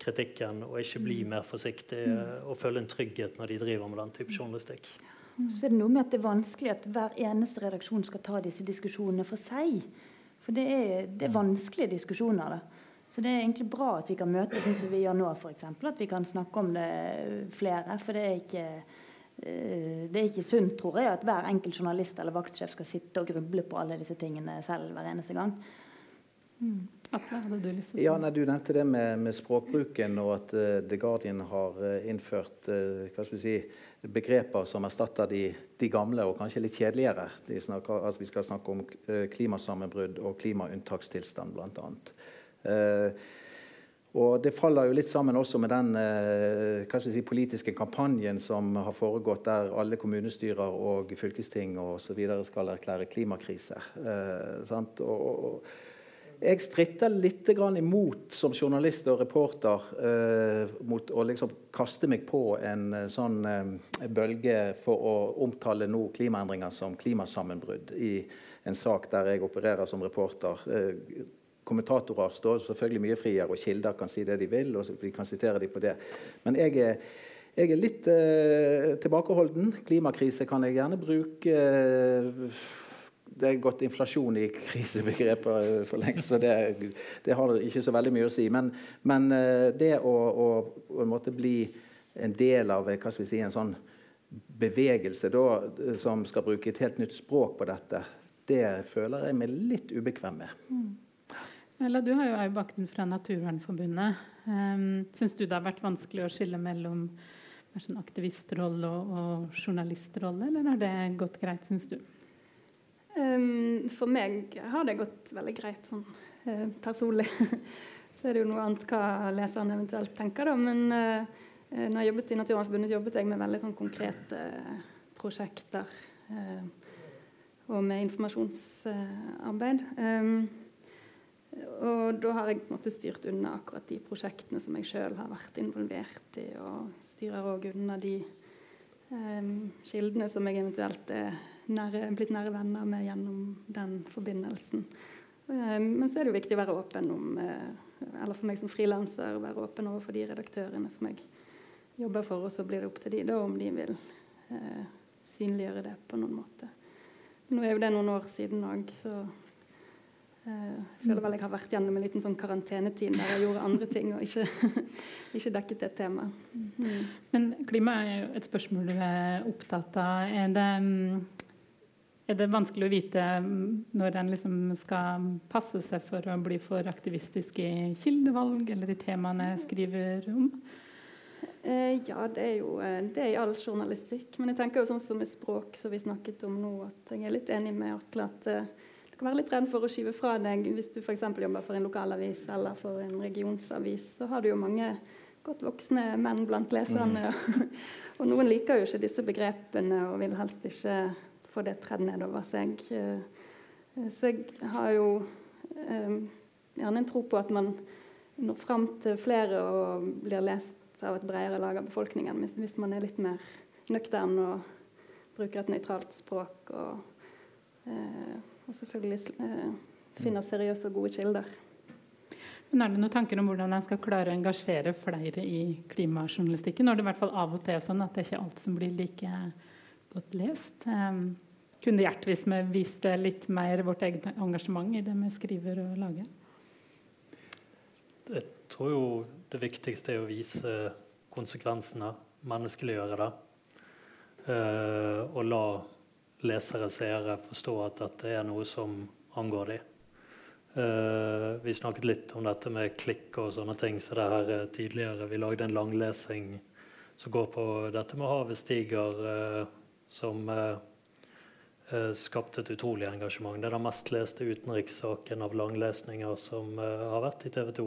kritikken og ikke bli mm. mer forsiktig og føle en trygghet når de driver med den type journalistikk. Så er det noe med at det er vanskelig at hver eneste redaksjon skal ta disse diskusjonene for seg. For det er, det er vanskelige diskusjoner. da. Så det er egentlig bra at vi kan møtes sånn som vi gjør nå, f.eks. At vi kan snakke om det flere. For det er ikke eh, det er ikke sunt, tror jeg, at hver enkelt journalist eller vaktsjef skal sitte og gruble på alle disse tingene selv hver eneste gang. Mm. Atle, hadde du lyst til å si Ja, nei, Du nevnte det med, med språkbruken, og at uh, The Guardian har uh, innført uh, hva skal vi si, begreper som erstatter de, de, gamle og kanskje litt kjedeligere. Snakker, altså vi skal snakke om klimasammenbrudd og klimaunntakstilstand, bl.a. Eh, og Det faller jo litt sammen også med den eh, si, politiske kampanjen som har foregått, der alle kommunestyrer og fylkesting og så skal erklære klimakrise. Eh, og, og, jeg stritter litt imot som journalist og reporter eh, mot å liksom kaste meg på en eh, sånn eh, bølge for å omtale nå klimaendringer som klimasammenbrudd i en sak der jeg opererer som reporter. Eh, kommentatorer står selvfølgelig mye friere, og kilder kan si det de vil. og vi kan sitere dem på det. Men jeg er, jeg er litt eh, tilbakeholden. Klimakrise kan jeg gjerne bruke eh, det er gått inflasjon i krisebegrepet for lengst, så det, det, har ikke så veldig mye å si. Men, men eh, det å, å, å bli en del av hva skal vi si, en sånn bevegelse da, som skal bruke et helt nytt språk på dette, det føler jeg meg litt ubekvem med. Mm. Ella, du har jo òg bakgrunn fra Naturvernforbundet. Um, Syns du det har vært vanskelig å skille mellom sånn aktivistrolle og, journalistrolle, eller har det gått greit, syns du? Um, for meg har det gått veldig greit sånn uh, personlig. Så er det jo noe annet hva leseren eventuelt tenker, da. Men uh, når jeg jobbet i Naturvernforbundet, jobbet jeg med veldig sånn konkrete prosjekter. og med informasjonsarbeid. Um, og da har jeg på en måte styrt unna akkurat de prosjektene som jeg sjøl har vært involvert i, og styrer òg unna de um, kildene som jeg eventuelt er nære, blitt nære venner med gjennom den forbindelsen. Um, men så er det jo viktig å være åpen om uh, Eller for meg som frilanser være åpen overfor de redaktørene som jeg jobber for, og så blir det opp til de da om de vil uh, synliggjøre det på noen måte. Nå er jo det noen år siden òg, så jeg føler vel jeg har vært gjennom en liten sånn karantenetid der jeg gjorde andre ting og ikke, ikke dekket det temaet. Mm. Men klima er jo et spørsmål du er opptatt av. Er det, er det vanskelig å vite når en liksom skal passe seg for å bli for aktivistisk i kildevalg eller i temaene jeg skriver om? Eh, ja, det er jo eh, det er i all journalistikk. Men jeg tenker jo sånn som med språk, som vi snakket om nå, at jeg er litt enig med Atle at kan være litt redd for å skyve fra deg hvis du f.eks. jobber for en lokalavis eller for en regionsavis. Så har du jo mange godt voksne menn blant leserne. Mm. og noen liker jo ikke disse begrepene og vil helst ikke få det tredd nedover seg. Eh, så jeg har jo eh, gjerne en tro på at man når fram til flere og blir lest av et bredere lag av befolkningen hvis man er litt mer nøktern og bruker et nøytralt språk. og eh, og selvfølgelig eh, finne seriøse og gode kilder. Men Er det noen tanker om hvordan en skal klare å engasjere flere i klimajournalistikken? Når det i hvert fall av og til er sånn at det er ikke alt som blir like godt lest. Um, kunne Gjertvis vi viste litt mer vårt eget engasjement i det vi skriver og lager? Jeg tror jo det viktigste er å vise konsekvensene, menneskeliggjøre det. Uh, og la lesere, seere forstå at dette er noe som angår dem. Uh, vi snakket litt om dette med klikk og sånne ting så det her uh, tidligere. Vi lagde en langlesing som går på dette med havet stiger, uh, som skapte et utrolig engasjement. Det er den mest leste utenrikssaken av langlesninger som har vært i TV 2.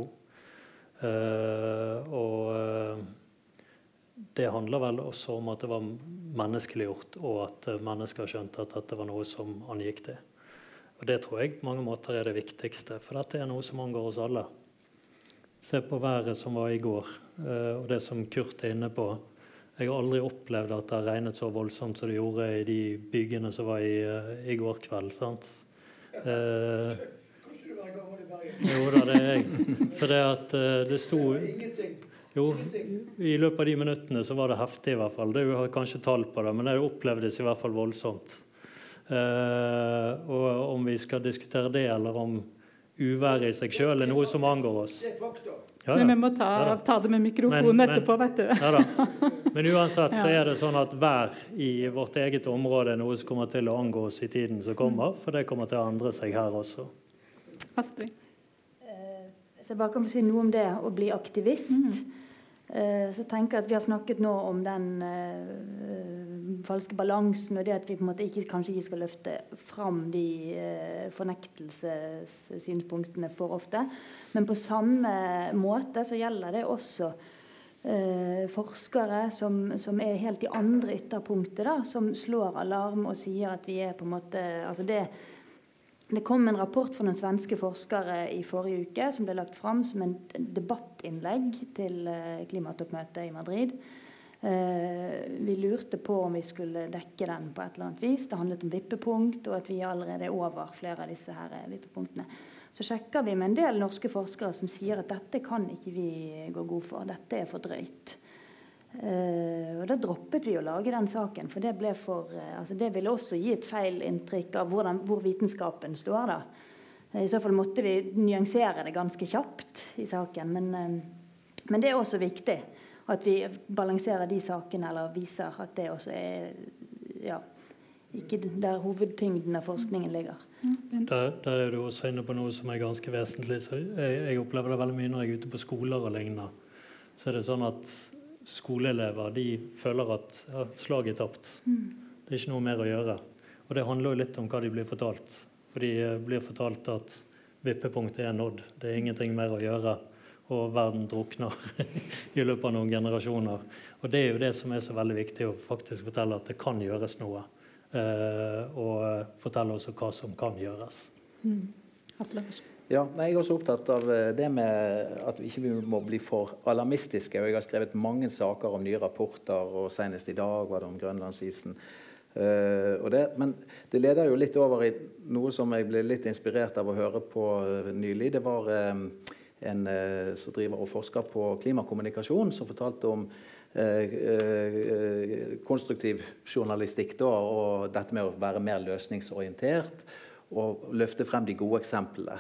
og det handler vel også om at det var menneskeliggjort, og at eh, mennesker skjønte at dette var noe som angikk det. Og Det tror jeg på mange måter er det viktigste, for dette er noe som angår oss alle. Se på været som var i går, eh, og det som Kurt er inne på. Jeg har aldri opplevd at det har regnet så voldsomt som det gjorde i de byggene som var i, eh, i går kveld. sant? Eh, jo da, det er jeg. For det at det sto jo, i løpet av de minuttene så var det heftig, i hvert fall. Du har kanskje tall på det, men det opplevdes i hvert fall voldsomt. Uh, og om vi skal diskutere det, eller om uværet i seg sjøl er noe som angår oss. Ja, Men vi må ta, ja, ta det med mikrofonen etterpå, vet du. Ja, men uansett så er det sånn at vær i vårt eget område er noe som kommer til å angå oss i tiden som kommer, for det kommer til å endre seg her også. Astrid? Eh, så jeg bare kan få si noe om det å bli aktivist. Mm. Eh, så tenker jeg at Vi har snakket nå om den uh, falske balansen og det at vi på en måte ikke, kanskje ikke skal løfte fram de uh, fornektelsessynspunktene for ofte. Men på samme måte så gjelder det også uh, forskere som, som, er helt i andre ytterpunktet, da, som slår alarm og sier at vi er på en måte altså det det kom en rapport fra noen svenske forskere i forrige uke som ble lagt fram som en debattinnlegg til eh, klimatoppmøtet i Madrid. Eh, vi lurte på om vi skulle dekke den på et eller annet vis. Det handlet om vippepunkt, og at vi allerede er over flere av disse her vippepunktene. Så sjekker vi med en del norske forskere som sier at dette kan ikke vi gå god for. Dette er for drøyt. Uh, og Da droppet vi å lage den saken, for det, ble for, uh, altså det ville også gi et feil inntrykk av hvordan, hvor vitenskapen står. da. Uh, I så fall måtte vi nyansere det ganske kjapt i saken. Men, men, det er også viktig at vi balanserer de sakene, eller viser at det også er ja, ikke der hovedtyngden av forskningen ligger. Der, der, er du også inne på noe som er ganske vesentlig. Så jeg, jeg opplever det veldig mye når jeg er ute på skoler og lignende. Så er det sånn at skoleelever de føler at ja, slaget er tapt. Mm. Det er ikke noe mer å gjøre. Og det handler jo litt om hva de blir fortalt. For de eh, blir fortalt at vippepunktet er nådd. Det er ingenting mer å gjøre. Og verden drukner i løpet av noen generasjoner. Og det er jo det som er så veldig viktig, å faktisk fortelle at det kan gjøres noe. Eh, og fortelle også hva som kan gjøres. Mm. Ja, jeg er også opptatt av eh, det med at vi ikke må bli for alarmistiske. og Jeg har skrevet mange saker om nye rapporter, og senest i dag var det om grønlandsisen. Uh, det, men det leder jo litt over i noe som jeg ble litt inspirert av å høre på uh, nylig. Det var uh, en som driver og forsker på klimakommunikasjon, som fortalte om konstruktiv journalistikk da, og dette med å være mer løsningsorientert og løfte frem de gode eksemplene.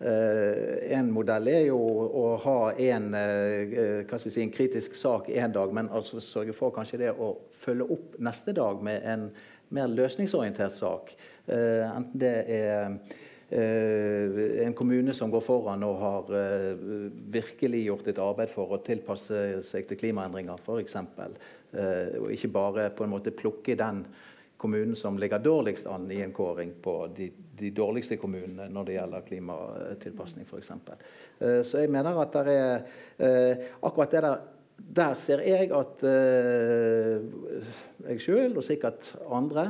Uh, en modell er jo å ha en, uh, si, en kritisk sak én dag, men altså sørge for kanskje det å følge opp neste dag med en mer løsningsorientert sak. Enten det er en kommune som går foran og har virkelig gjort et arbeid for å tilpasse seg til klimaendringer, f.eks. Uh, og ikke bare på en måte plukke den kommunen som ligger dårligst an i en kåring på de, de dårligste kommunene når det gjelder klimatilpasning f.eks. Eh, så jeg mener at det er eh, akkurat det der der ser jeg at uh, jeg sjøl, og sikkert andre,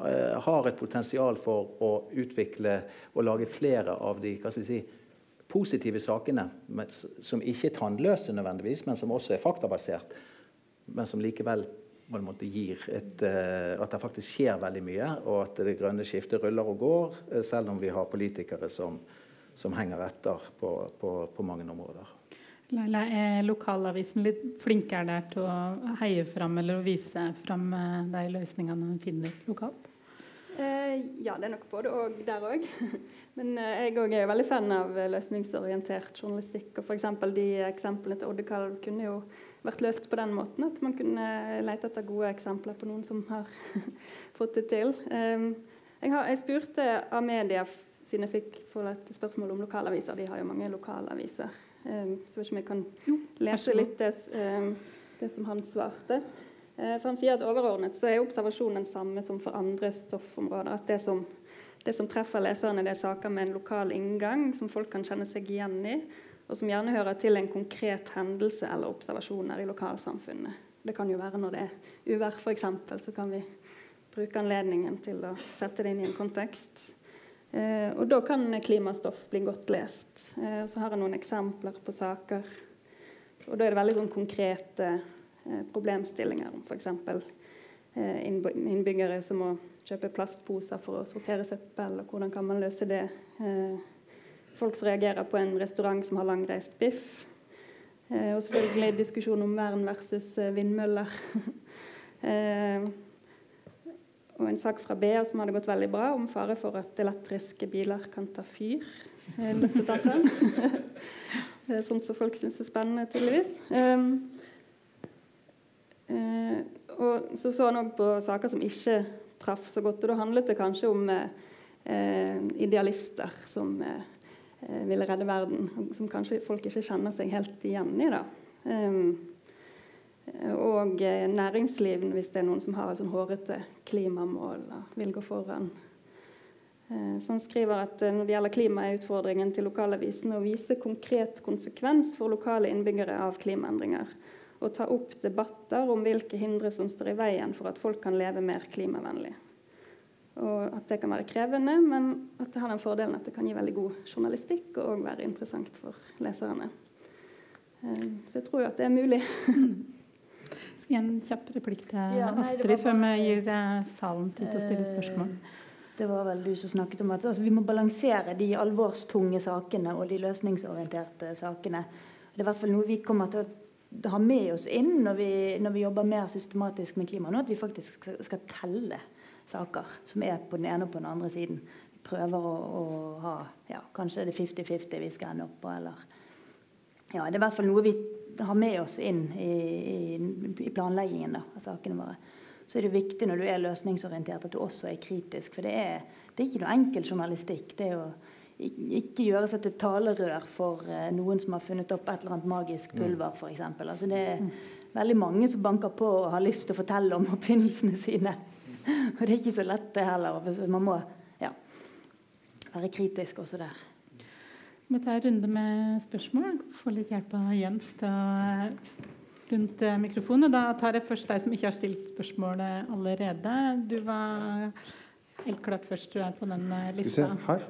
har et potensial for å utvikle og lage flere av de hva skal vi si, positive sakene, som ikke er tannløse nødvendigvis, men som også er faktabasert, men som likevel på en måte gir et, uh, at det faktisk skjer veldig mye, og at det grønne skiftet ruller og går, uh, selv om vi har politikere som, som henger etter på, på, på, mange områder. Leila, er lokalavisen litt flinkere der til å heie fram eller å vise fram uh, de løsningene en finner lokalt? ja, det er nok både og der òg. Men jeg òg er veldig fan av løsningsorientert journalistikk. Og f.eks. de eksemplene til Oddekalv kunne jo vært løst på den måten at man kunne lete etter gode eksempler på noen som har fått det til. Um, jeg, har, jeg, spurte Amedia siden jeg fikk et spørsmål om lokalaviser. De har jo mange lokalaviser. Um, så vet ikke om jeg kan lese litt det, um, det som han svarte. Uh, for Han sier at overordnet så er observasjonen den samme som for andre stoffområder. At det som, det som treffer leserne, det er saker med en lokal inngang som folk kan kjenne seg igjen i og som gjerne hører til en konkret hendelse eller observasjoner i lokalsamfunnet. Det kan jo være når det er uvær, f.eks., så kan vi bruke anledningen til å sette det inn i en kontekst. Eh, og da kan klimastoff bli godt lest. Eh, så har jeg noen eksempler på saker. Og da er det veldig sånn konkrete eh, problemstillinger om f.eks. Eh, innbyggere som må kjøpe plastposer for å sortere søppel, og hvordan kan man løse det. Eh, folk som reagerer på en restaurant som har langreist biff. Eh, og selvfølgelig diskusjon om vern versus eh, vindmøller. eh, og en sak fra BA som hadde gått veldig bra, om fare for at elektriske biler kan ta fyr. Eh, det er sånt som folk syns er spennende, tydeligvis. Eh, eh, og så så han òg på saker som ikke traff så godt. Og da handlet det kanskje om idealister som Eh, ville redde verden, som kanskje folk ikke kjenner seg helt igjen i. da. Um, og eh, næringsliv, hvis det er noen som har et sånn hårete klimamål og vil gå foran. Uh, så han skriver at når det gjelder klima, er utfordringen til lokalavisene å vise konkret konsekvens for lokale innbyggere av klimaendringer. Og ta opp debatter om hvilke hindre som står i veien for at folk kan leve mer klimavennlig. Og at det kan være krevende, men at det har den fordelen at det kan gi veldig god journalistikk og også være interessant for leserne. Eh, så jeg tror jo at det er mulig. En kjapp replikk til Ja, nei, Astrid var før vi bare- gir eh, salen tid til å stille spørsmål. Eh, Det var vel du som snakket om at altså, vi må balansere de alvorstunge sakene og de løsningsorienterte sakene. Det er i hvert fall noe vi kommer til å ha med oss inn når vi, når vi jobber mer systematisk med klima nå, at vi faktisk skal telle saker som er på den ene og på den andre siden. Vi prøver å, å ha ja, Kanskje er det 50-50 vi skal ende opp på, eller ja, Det er i hvert fall noe vi har med oss inn i, i, i planleggingen da, av sakene våre så er det viktig når du er løsningsorientert at du også er kritisk. For det er, det er ikke noe enkel journalistikk. Det er jo ikke gjøre seg til talerør for uh, noen som har funnet opp et eller annet magisk pulver, f.eks. Altså det er veldig mange som banker på og har lyst til å fortelle om oppfinnelsene sine. og det er ikke så lett, det heller. Man må ja, være kritisk også der. Vi tar en runde med spørsmål. Få litt hjelp av Jens til å rundt mikrofonen. Og da tar jeg først deg som ikke har stilt spørsmålet allerede. Du var helt klart først tror jeg, på den lista. Skal vi se, her.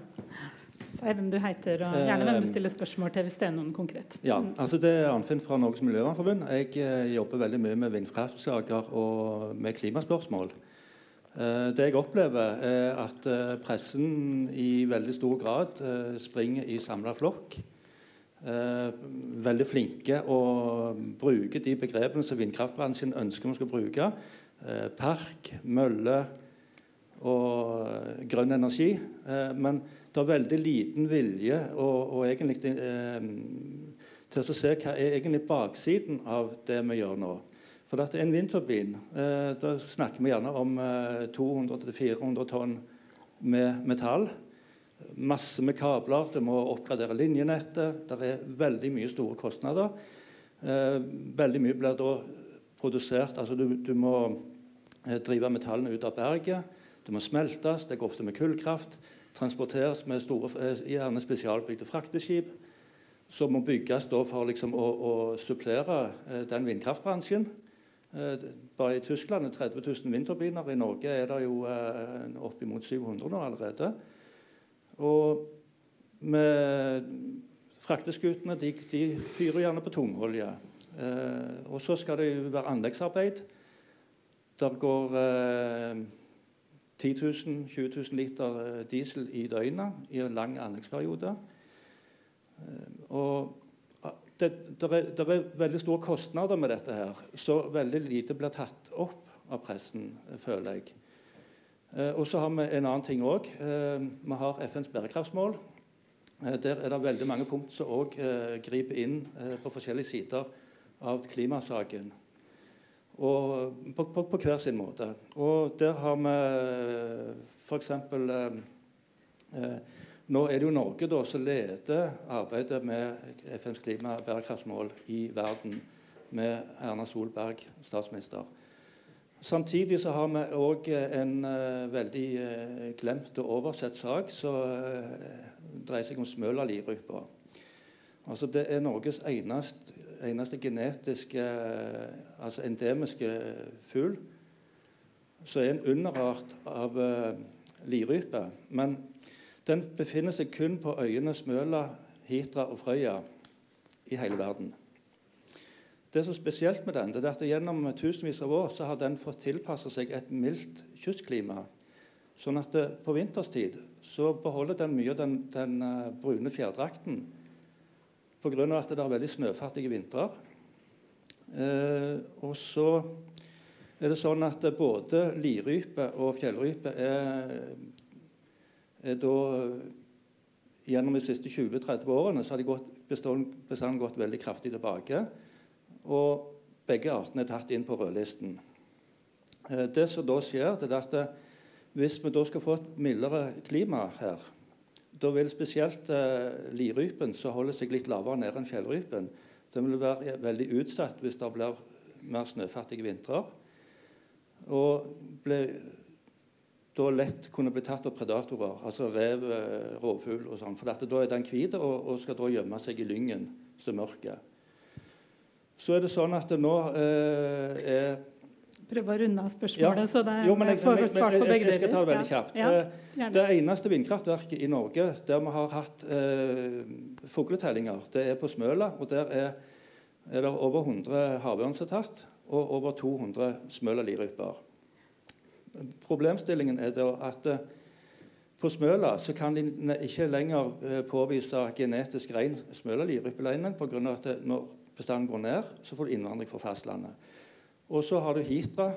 Si hvem du heter, og gjerne hvem du stiller spørsmål til hvis det er noen konkret. Ja, altså Det er Arnfinn fra Norges Miljøvernforbund. Jeg eh, jobber veldig mye med vindkraftsaker og med klimaspørsmål. Eh, det jeg opplever, er at eh, pressen i veldig stor grad eh, springer i samla flokk. Veldig flinke å bruke de begrepene som vindkraftbransjen ønsker vi skal bruke. Park, mølle og grønn energi. Men det er veldig liten vilje og, og egentlig til å se hva er egentlig baksiden av det vi gjør nå. For er en vindturbin. Eh, da snakker vi gjerne om 200-400 tonn med metall. Masse med kabler. Det må oppgradere linjenettet. Det er veldig mye store kostnader. Eh, veldig mye blir da produsert Altså du, du må eh, drive metallene ut av berget. Det må smeltes. Det går ofte med kullkraft. Transporteres med store, eh, gjerne spesialbygde frakteskip. Som må bygges for liksom å, å supplere eh, den vindkraftbransjen. Eh, bare i Tyskland er det 30 000 vindturbiner. I Norge er det jo eh, oppimot 700 nå allerede. Og med frakteskutene de, de fyrer gjerne på tungolje. Eh, og så skal det jo være anleggsarbeid. Der går eh, 10 000-20 000 liter diesel i døgnet i en lang anleggsperiode. Og det, det, er, det, er, veldig store kostnader med dette her, så veldig lite blir tatt opp av pressen, føler jeg. Eh, og så har vi en annen ting òg. Eh, vi har FNs bærekraftsmål. Eh, der er det veldig mange punkt som òg griper inn på forskjellige sider av klimasaken. Og på, på, på, hver sin måte. Og der har vi f.eks. Eh, nå er det jo Norge da, som leder arbeidet med FNs klimabærekraftsmål i verden, med Erna Solberg, statsminister. Samtidig så har vi òg en uh, veldig uh, glemt og oversett sak som uh, dreier seg om Smøla-lirypa. Altså det er Norges eneste, eneste genetiske, altså endemiske fugl som er en underart av lirype. Men den befinner seg kun på øyene Smøla, Hitra og Frøya i hele verden. Det som er spesielt med den, det er at Gjennom tusenvis av år så har den fått tilpasse seg et mildt kystklima. Sånn at det, på vinterstid så beholder den mye av den, den uh, brune fjærdrakten pga. at det er veldig snøfattige vintrer. Eh, og så er det sånn at både lirype og fjellrype er da Gjennom de siste 20-30 årene så har gått, bestanden gått veldig kraftig tilbake. Og begge artene er tatt inn på rødlisten. Eh, det som da skjer, er at eh, hvis vi da skal få et mildere klima her, da vil spesielt eh, lirypen, som holder seg litt lavere nede enn fjellrypen, den vil være veldig utsatt hvis det blir mer snøfattige vintrer. Og ble, da lett kunne bli tatt av predatorer, altså rev, eh, rovfugl og sånn. For da er den hvit og, og, skal da gjemme seg i lyngen som mørket. mørke. Så er det sånn at det nå eh, er prøve å runde av spørsmålet. Ja. så det, Jo, men jeg, får svart på begge begge jeg skal ta det veldig kjapt. Ja, Ja. Det eneste vindkraftverket i Norge der vi har hatt eh, fugletellinger, det er på Smøla. og Der er, er det over 100 havørn som er tatt, og over 200 smøla-liryper. Problemstillingen er at eh, på Smøla så kan de ikke lenger eh, påvise genetisk ren smøla-lirype lenger pga. at når bestanden går ned, så får du innvandring fra fastlandet. Og så har du Hitra.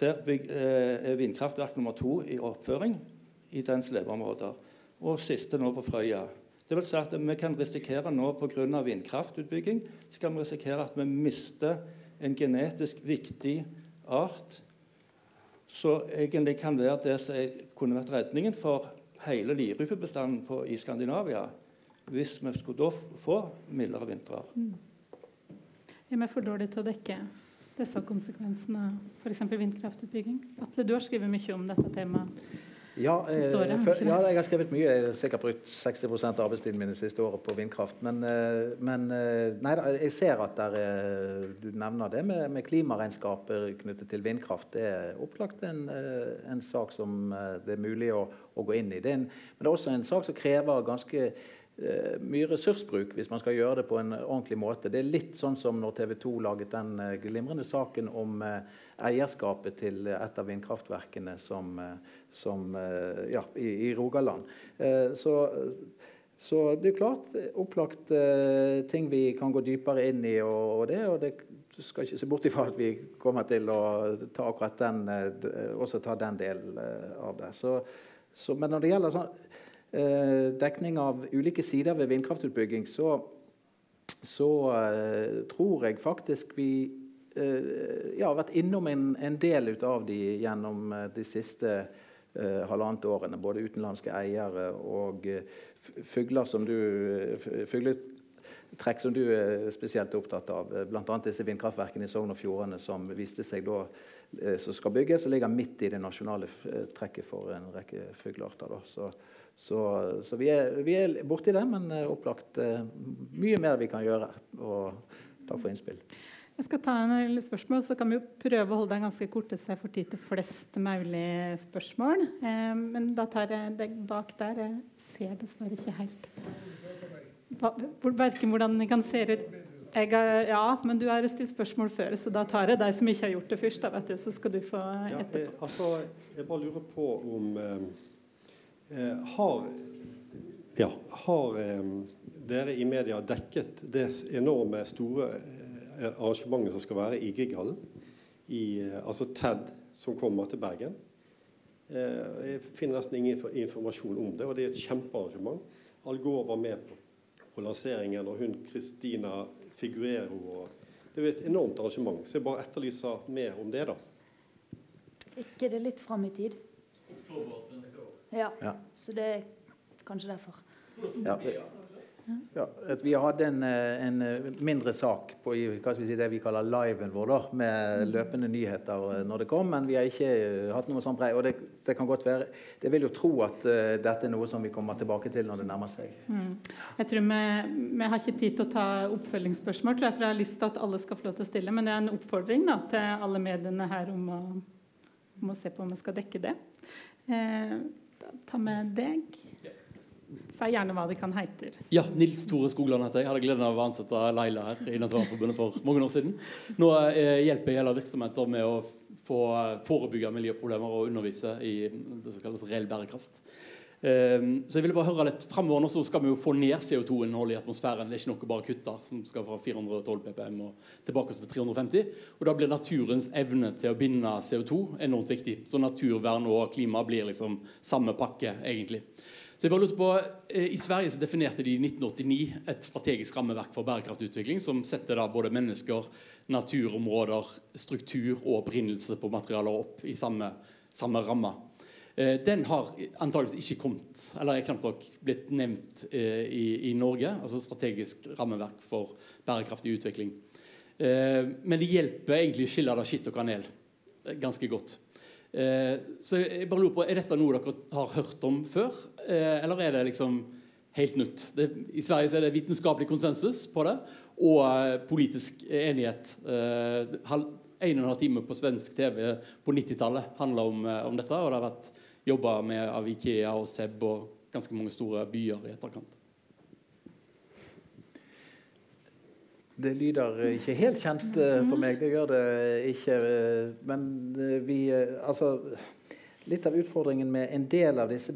Der eh, er vindkraftverk nummer to i oppføring i dens leveområder. Og siste nå på Frøya. Det vil si at Vi kan risikere nå pga. vindkraftutbygging så kan vi risikere at vi mister en genetisk viktig art som egentlig kan være det som kunne vært redningen for hele lirypebestanden i Skandinavia hvis vi skulle da få mildere vintre. Er vi for dårlige til å dekke disse konsekvensene f.eks. vindkraftutbygging? Atle, du har skrevet mye om dette temaet. Ja, eh, det? ja, jeg har skrevet mye. Jeg har sikkert brukt 60 av arbeidstiden min det siste året på vindkraft. Men, eh, men eh, nei, jeg ser at der, er- du nevner det med, med klimaregnskaper knyttet til vindkraft. Det er opplagt en, eh, en sak som eh, det er mulig å, å gå inn i. Det en, men det er også en sak som krever ganske eh, mye ressursbruk hvis man skal gjøre det på en ordentlig måte. Det er litt sånn som når TV 2 laget den eh, glimrende saken om eh, eierskapet til et av vindkraftverkene som, eh, som, eh, ja, i, i Rogaland. Eh, så, så det er klart eh, opplagt eh, ting vi kan gå dypere inn i, og, og det. og det du skal ikke se bort ifra at vi kommer til å ta akkurat den, eh, også ta den delen eh, av det. Så, så, men når det gjelder sånn, eh, dekning av ulike sider ved vindkraftutbygging, så, så eh, tror jeg faktisk vi eh, ja, vært innom en, en del av de gjennom eh, de siste eh, halvannet årene. Både utenlandske eiere og eh, fugler som du eh, fugletrekk som du er spesielt opptatt av. eh, Bl.a. disse vindkraftverkene i Sogn og Fjordane som viste seg da eh, som skal bygges, og ligger midt i det nasjonale eh, trekket for en rekke fuglearter. Så, så, så vi, er, vi er borti det, men eh, opplagt eh, mye mer vi kan gjøre. Og takk for innspill. Jeg skal ta en lille spørsmål, så kan vi jo prøve å holde deg ganske korte, så jeg får tid til flest mulig spørsmål. Eh, men da tar jeg deg bak der. Jeg ser dessverre ikke helt Verken hvordan den kan se ut jeg har, Ja, men du har stilt spørsmål før, så da tar jeg deg som ikke har gjort det først. Da, vet du, så skal du få Ja, etterpå. eh, altså, jeg bare lurer på om eh, Har, ja, har eh, dere i media dekket det enorme, store eh, arrangementet som skal være i Grieghallen? Eh, altså TED, som kommer til Bergen. Eh, jeg finner nesten ingen informasjon om det, og det er et kjempearrangement. Al Gore var med på, på lanseringen, og hun Christina Figuero. Og det er jo et enormt arrangement, så jeg bare etterlyser mer om det, da. ikke det litt fram i tid? Ja. Ja. Så det er kanskje derfor. Ja, ja, at vi hadde en, eh, en eh, mindre sak på i, hva skal vi si, det vi kaller liven vår, da, med løpende nyheter eh, når det kom. Men vi har ikke hatt noe sånn brei. Og det, det kan godt være Jeg vil jo tro at uh, dette er noe som vi kommer tilbake til når det nærmer seg. Mm. Jeg tror vi, vi har ikke tid til å ta oppfølgingsspørsmål, tror jeg, for jeg har lyst til at alle skal få lov til å stille. Men det er en oppfordring da, til alle mediene her om å, om å se på om vi skal dekke det. Eh, ta med deg. Si gjerne hva det kan heite. Ja, Nils Tore Skogland heter jeg. Hadde gleden av å ansette Laila her i Naturvernforbundet for mange år siden. Nå eh, hjelper jeg hele virksomheter med å få eh, forebygge miljøproblemer og undervise i det som kalles reell bærekraft. Eh, så jeg ville bare høre litt Fremover nå så skal vi jo få ned CO2-innholdet i atmosfæren. Det er ikke noe bare kutte, som skal fra 412 ppm og tilbake til 350. Og da blir naturens evne til å binde CO2 enormt viktig. Så naturvern og klima blir liksom samme pakke, egentlig. Så jeg bare lurte på, eh, I Sverige så definerte de i 1989 et strategisk rammeverk for bærekraftutvikling som setter da både mennesker, naturområder, struktur og opprinnelse på materialer opp i samme, samme ramme. Eh, Den har antageligvis ikke kommet, eller er knapt nok blitt nevnt eh, i, i Norge. Altså strategisk rammeverk for bærekraftig utvikling. Eh, Men det hjelper egentlig å skille det skitt og kanel ganske godt. Så jeg bare lurer på, Er dette noe dere har hørt om før, eller er det liksom helt nytt? Det, I Sverige så er det vitenskapelig konsensus på det, og politisk enighet. En og en halv time på svensk TV på 90-tallet handla om, om, dette. Og det har vært jobba med av Ikea og Seb og ganske mange store byer i etterkant. Det lyder ikke helt kjent for meg, det gjør det ikke. Men vi Altså, litt av utfordringen med en del av disse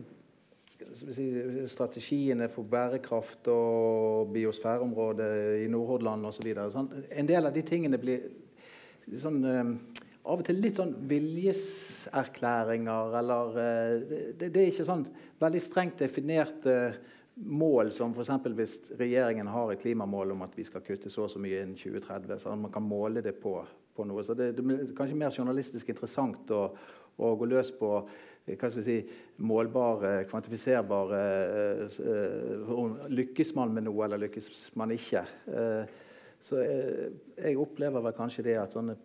strategiene for bærekraft og biosfæreområdet i Nordhordland osv. Sånn, en del av de tingene blir sånn av og til litt sånn viljeserklæringer, eller det, det, er ikke sånn veldig strengt definerte mål som f.eks. hvis regjeringen har et klimamål om at vi skal kutte så og så mye innen 2030. så Man kan måle det på, på noe. Så det, det er kanskje mer journalistisk interessant å, å gå løs på hva skal vi si, målbare, kvantifiserbare uh, Lykkes man med noe, eller lykkes man ikke? Så jeg, jeg, opplever vel kanskje det at sånne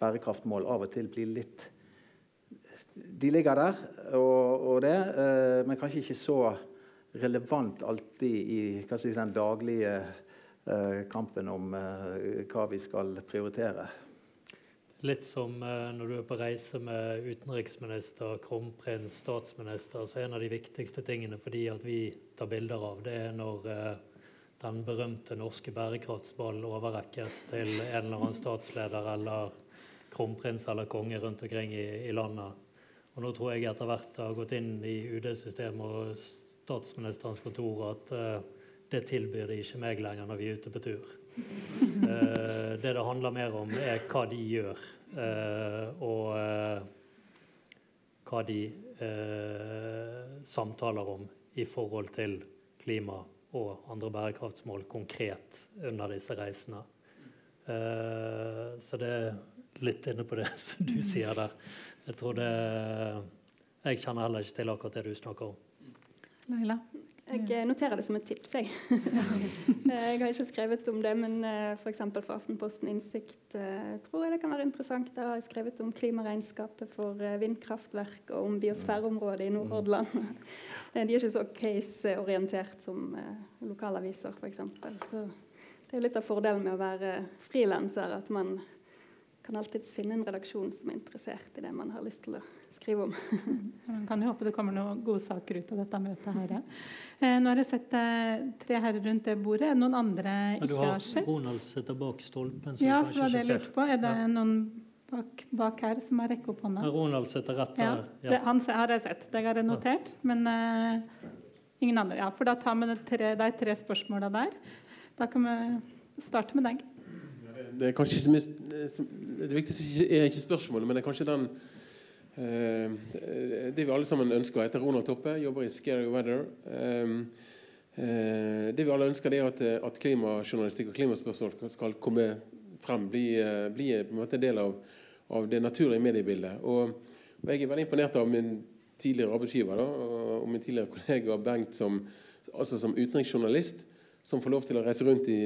bærekraftmål av og til blir litt De ligger der, og, og det, eh, men kanskje ikke så relevant alltid i si, den daglige kampen om hva vi skal prioritere. Litt som eh, når du er på reise med utenriksminister, kronprins, statsminister, så er en av de viktigste tingene for de at vi tar bilder av, det er når eh, den berømte norske bærekraftsballen overrekkes til en eller annen statsleder eller kronprins eller konge rundt omkring i, i landet. Og nå tror jeg etter hvert det har gått inn i UD-systemet og statsministerens kontor at uh, det tilbyr de ikke meg lenger når vi er ute på tur. Uh, det det handler mer om, er hva de gjør uh, og hva de samtaler om i forhold til klima og andre bærekraftsmål konkret under disse reisene. så det litt inne på det som du sier der. Jeg tror det Jeg kjenner heller ikke til akkurat det du snakker om. Leila? Jeg eh, noterer det som et tips. Jeg, eh, jeg har ikke skrevet om det, men eh, f.eks. for, for Aftenposten Innsikt tror jeg det kan være interessant. Da har jeg skrevet om klimaregnskapet for vindkraftverk og om biosfæreområdet i Nordhordland. De er ikke så case-orientert som lokalaviser, f.eks. Så det er litt av fordelen med å være frilanser, at man kan alltids finne en redaksjon som er interessert i det man har lyst til å skrive om. Man kan jo håpe det kommer noen gode saker ut av dette møtet her. Eh, nå har jeg sett eh, tre herrer rundt det bordet. Er det noen andre ikke har sett? Du har Ronald sitter bak stolpen. ja, for det jeg lurte på. Er det ja. noen bak, bak, her som har rekket opp hånda? Ronald sitter rett her. Ja, det, han har jeg sett. Det har jeg notert. Men uh, ingen andre. Ja, for da tar vi de tre, de tre spørsmåla der. Da kan vi starte med deg. Det er kanskje ikke mye Det viktigste er ikke spørsmålet, men det er kanskje den Eh, det vi alle sammen ønsker, Jeg heter Ronald Toppe, jobber i Scary Weather. Eh, eh, det vi alle ønsker, det er at, at klimajournalistikk og klimaspørsmål skal komme frem, bli, bli en, måte del av, av, det naturlige mediebildet. Og, og, Jeg er veldig imponert av min tidligere arbeidsgiver da, og min tidligere kollega Bengt som, altså som utenriksjournalist, som får lov til å reise rundt i,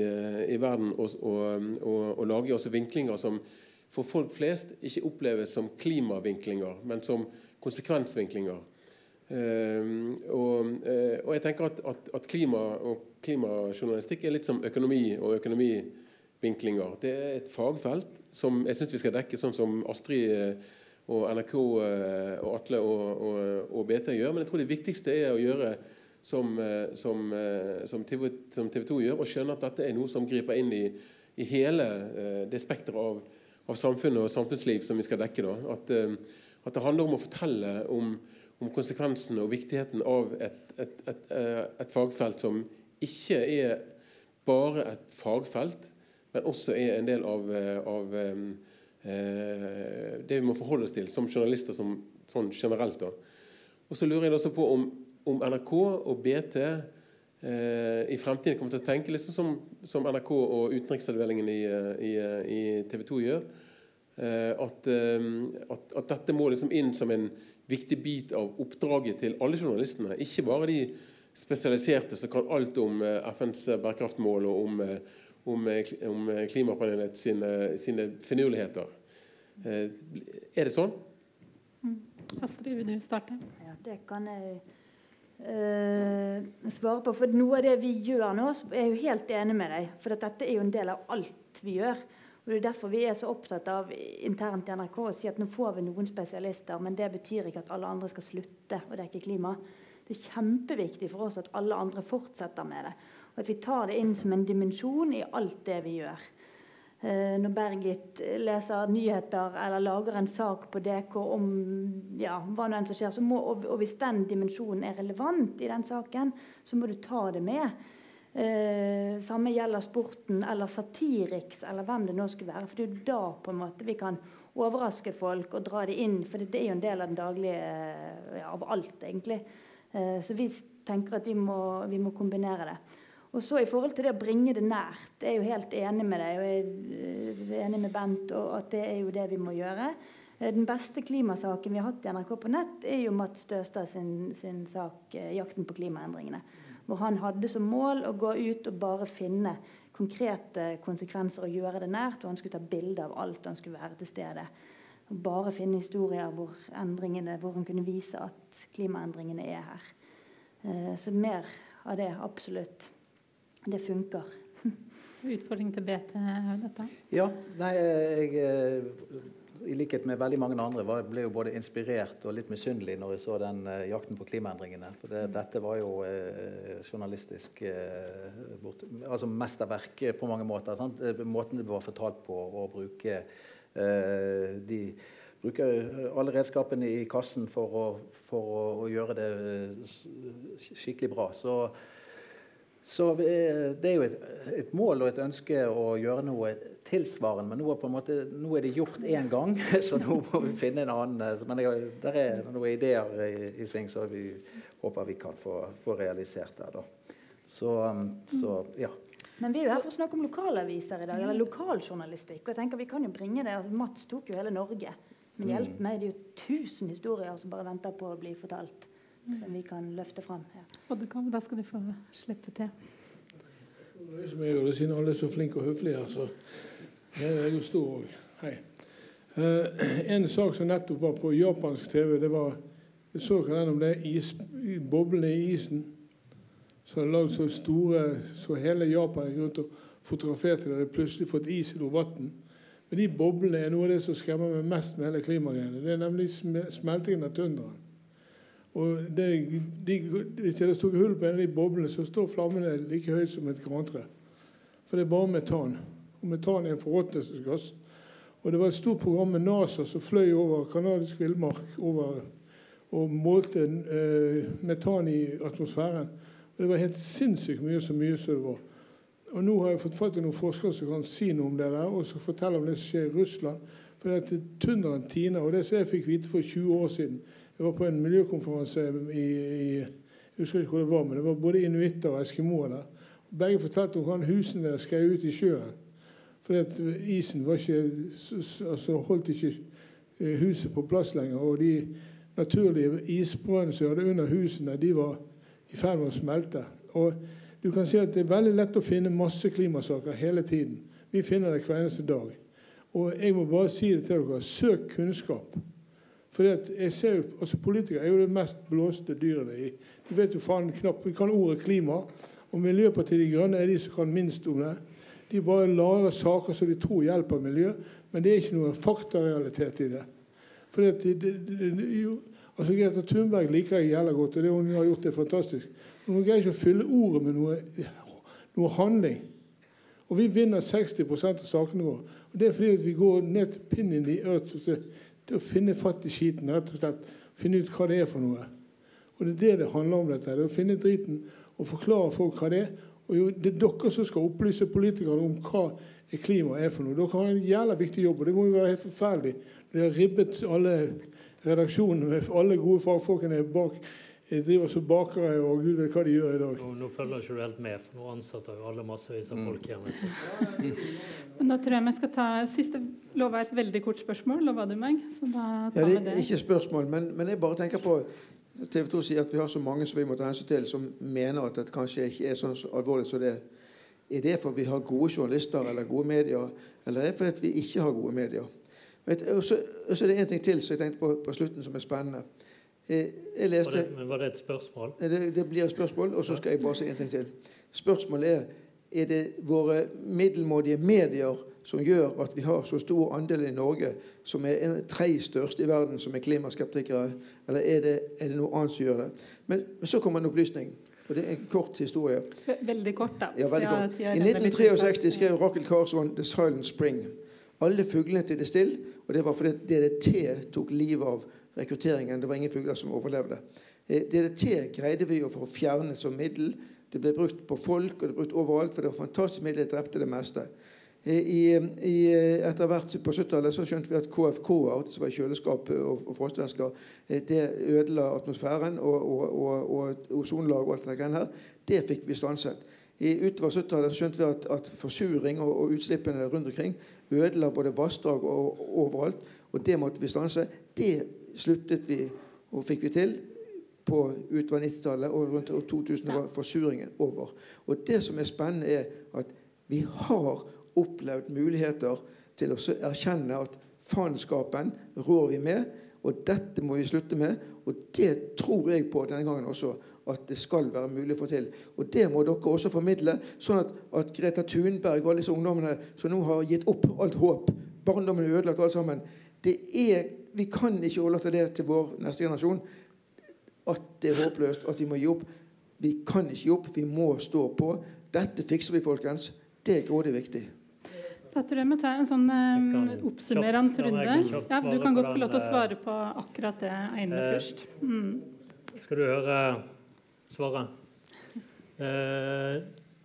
i verden og, og, og lage også vinklinger som for folk flest ikke oppleves som klimavinklinger, men som konsekvensvinklinger. Uh, og, uh, og, jeg tenker at, at, at, klima og klimajournalistikk er litt som økonomi og økonomivinklinger. Det er et fagfelt som jeg syns vi skal dekke, sånn som Astrid uh, og NRK og Atle og, og, og, BT gjør. Men jeg tror det viktigste er å gjøre som, som, som, TV, som TV 2 gjør, og skjønne at dette er noe som griper inn i, i hele det spekteret av av samfunnet og samfunnsliv som vi skal dekke. At, eh, at det handler om å fortelle om, om konsekvensene og viktigheten av et, et, et, eh, et, fagfelt som ikke er bare et fagfelt, men også er en del av, eh, av eh, det vi må forholde oss til som journalister som, sånn generelt. Da. Og så lurer jeg også på om, om NRK og BT eh, i fremtiden kommer til å tenke liksom som, som NRK og utenriksavdelingen i, eh, i, eh, i TV 2 gjør. Eh, at, eh, at, at, dette må liksom inn som en viktig bit av oppdraget til alle journalistene. Ikke bare de spesialiserte som kan alt om eh, FNs bærekraftmål og om, om, om klimapanelet sine, sine finurligheter. Er det sånn? Mm. Astrid, vil du starte? Ja, det kan jeg uh, svare på. For noe av det vi gjør nå, er jeg jo helt enig med deg. For dette er jo en del av alt vi gjør. Og Det er derfor vi er så opptatt av internt i NRK å si at nå får vi noen spesialister, men det betyr ikke at alle andre skal slutte å dekke klima. Det er kjempeviktig for oss at alle andre fortsetter med det. Og at vi tar det inn som en dimensjon i alt det vi gjør. Eh, når Bergit leser nyheter eller lager en sak på DK om ja, hva nå enn som skjer, må, og, hvis den dimensjonen er relevant i den saken, så må du ta det med. Eh, samme gjelder sporten eller Satiriks eller hvem det nå skulle være. For det er jo da på en måte vi kan overraske folk og dra det inn. For det er jo en del av den daglige ja, av alt, egentlig. Eh, så vi tenker at vi må, vi må kombinere det. Og så I forhold til det å bringe det nært, jeg er jo helt enig med deg og jeg er enig med Bent og at det er jo det vi må gjøre. Eh, den beste klimasaken vi har hatt i NRK på nett, er jo Mats Støstad sin, sin sak eh, 'Jakten på klimaendringene'. Hvor han hadde som mål å gå ut og bare finne konkrete konsekvenser og gjøre det nært. Og han skulle ta bilde av alt, og han skulle være til stede. Og bare finne historier hvor, hvor han kunne vise at klimaendringene er her. Eh, så mer av det, absolutt det funker. Utfordring til BT, dette? Ja. Nei, jeg eh, i likhet med veldig mange andre var, ble jo både inspirert og litt misunnelig når jeg så den eh, jakten på klimaendringene. For det, dette var jo eh, journalistisk eh, bort, altså mesterverk på mange måter. Sant? Måten det var fortalt på å bruke de bruker alle redskapene i kassen for å, for å, å gjøre det skikkelig bra. Så så eh, det er jo et, et, mål og et ønske å gjøre noe tilsvarende. Men nå er, måte, nå er det gjort én gang, så nå må vi finne en annen. Eh, men det er noen ideer i, i, sving som vi håper vi kan få, få realisert der. Da. Så, um, så, ja. Men vi er jo her for å snakke om lokalaviser i dag, eller lokaljournalistikk. og jeg tenker vi kan jo bringe det, altså Mats tok jo hele Norge. Men hjelp mm. meg, det er jo tusen historier som bare venter på å bli fortalt som vi kan løfte fram. Ja. Og da skal du få slippe til. Som jeg gjør, Siden alle er så flinke og høflige her, så jeg er jo stor òg. Hei. Uh, en sak som nettopp var på japansk TV, det var jeg så ikke den om det is, boblene i isen. Så hadde lagd så store så hele Japan gikk rundt og fotograferte det. Det plutselig fått is i noe vann. Men de boblene er noe av det som skremmer meg mest med hele klimagreiene. Det er nemlig smeltingen av tundraen. Og det, de, Hvis det står hull på en av de boblene, så står flammene like høyt som et grantre. For det er bare metan. Og metan er en forråtnelsesgass. Og det var et stort program med NASA som fløy over kanadisk villmark og målte eh, metan i atmosfæren. Og det var helt sinnssykt mye så mye som det var. Og Nå har jeg fått fatt i noen forskere som kan si noe om det der, og som forteller om det som skjer i Russland. For det er tundraen tiner. Og det som jeg fikk vite for 20 år siden, jeg var på en miljøkonferanse i, i jeg husker ikke hvor det var, men det var både inuitter og eskimoer der. Begge fortalte om hvordan husene deres skrev ut i sjøen. Fordi at isen var ikke, altså holdt ikke eh, huset på plass lenger. Og de naturlige isbrønnene som hadde under husene, de var i ferd med å smelte. Og du kan si at Det er veldig lett å finne masse klimasaker hele tiden. Vi finner det hver eneste dag. Og jeg må bare si det til dere. Søk kunnskap. Fordi jeg ser jo, altså Politikere er jo det mest blåste dyret. De vet jo faen knapt Vi kan ordet klima. Og Miljøpartiet De Grønne er de som kan minst om det. De bare lager saker som de tror hjelper miljø, men det er ikke noe faktarealitet i det. Fordi at de, de, de, jo, altså Greta Thunberg liker jeg jævla godt, og det hun har gjort, det er fantastisk. Men hun greier ikke å fylle ordet med noe, noe handling. Og vi vinner 60% av sakene våre. Og Det er fordi vi går ned til pinnen i ørt til å finne fatt i skiten. rett og slett Finne ut hva det er for noe. Og Det er det det handler om. dette, det er Å finne driten og forklare folk hva det er. Og jo, Det er dere som skal opplyse politikerne om hva klima er for noe. Dere har en jævla viktig jobb, og det må jo være helt forferdelig. Dere har ribbet alle redaksjonene med alle gode fagfolkene bak jeg driver som bakere og gud vet hva de gjør i dag. Nå, nå følger ikke du helt med, for nå ansetter jo alle massevis av folk her. Men da tror jeg vi skal ta siste lova et veldig kort spørsmål. Lova du meg? Så da tar ja, det er ikke spørsmål, men, men, jeg bare tenker på TV 2 sier at vi har så mange som vi må ta hensyn til, som mener at det kanskje ikke er sånn så alvorlig som det er. Er det fordi vi har gode journalister eller gode medier, eller er det fordi vi ikke har gode medier? Og så er det en ting til som jeg tenkte på på slutten, som er spennende. Eh, jeg leste, var, det, men var det et spørsmål? Det, det blir et spørsmål, og så skal jeg bare si en ting til. Spørsmålet er er det våre middelmådige medier som gjør at vi har så stor andel i Norge, som er en tre største i verden, som er klimaskeptikere? Eller er det, er det noe annet som gjør det? Men, men så kommer en opplysning. Og Det er en kort historie. Veldig kort, da. Ja, veldig kort. I 1963 skrev Rakel Carson 'The Silent Spring'. Alle fuglene til det still, og det var fordi DDT tok livet av rekrutteringen. Det var ingen fugler som overlevde. Eh, DDT greide vi å få fjernet som middel. Det ble brukt på folk og det ble brukt overalt, for det var fantastisk middel. Det drepte det meste. Eh, I, i, etter hvert på 70-tallet så skjønte vi at KFK-er, som var kjøleskap og, og frostvæsker, eh, det ødela atmosfæren og, og, og, og ozonlag og alt det greiene her. Det fikk vi stanset. I utover 70-tallet skjønte vi at, at forsuring og, og, utslippene rundt omkring ødela både vassdrag og, overalt. Og det måtte vi stanse. Det sluttet vi og fikk vi til på utover 90-tallet, og rundt 2000 var forsuringen over. Og det som er spennende, er at vi har opplevd muligheter til å erkjenne at faenskapen rår vi med. Og dette må vi slutte med. Og det tror jeg på denne gangen også. At det skal være mulig å få til. Og det må dere også formidle. Sånn at, at Greta Thunberg og alle disse ungdommene som nå har gitt opp alt håp Barndommen er ødelagt, alt sammen. Det er, vi kan ikke overlate det til vår neste generasjon. At det er håpløst, at vi må gi opp. Vi kan ikke gi opp, vi må stå på. Dette fikser vi, folkens. Det er grådig viktig. Da tror jeg vi tar en sånn um, oppsummerende runde. Ja, du kan godt få lov til å eh, svare på akkurat det ene eh, først. Mm. Skal du høre svaret? Eh,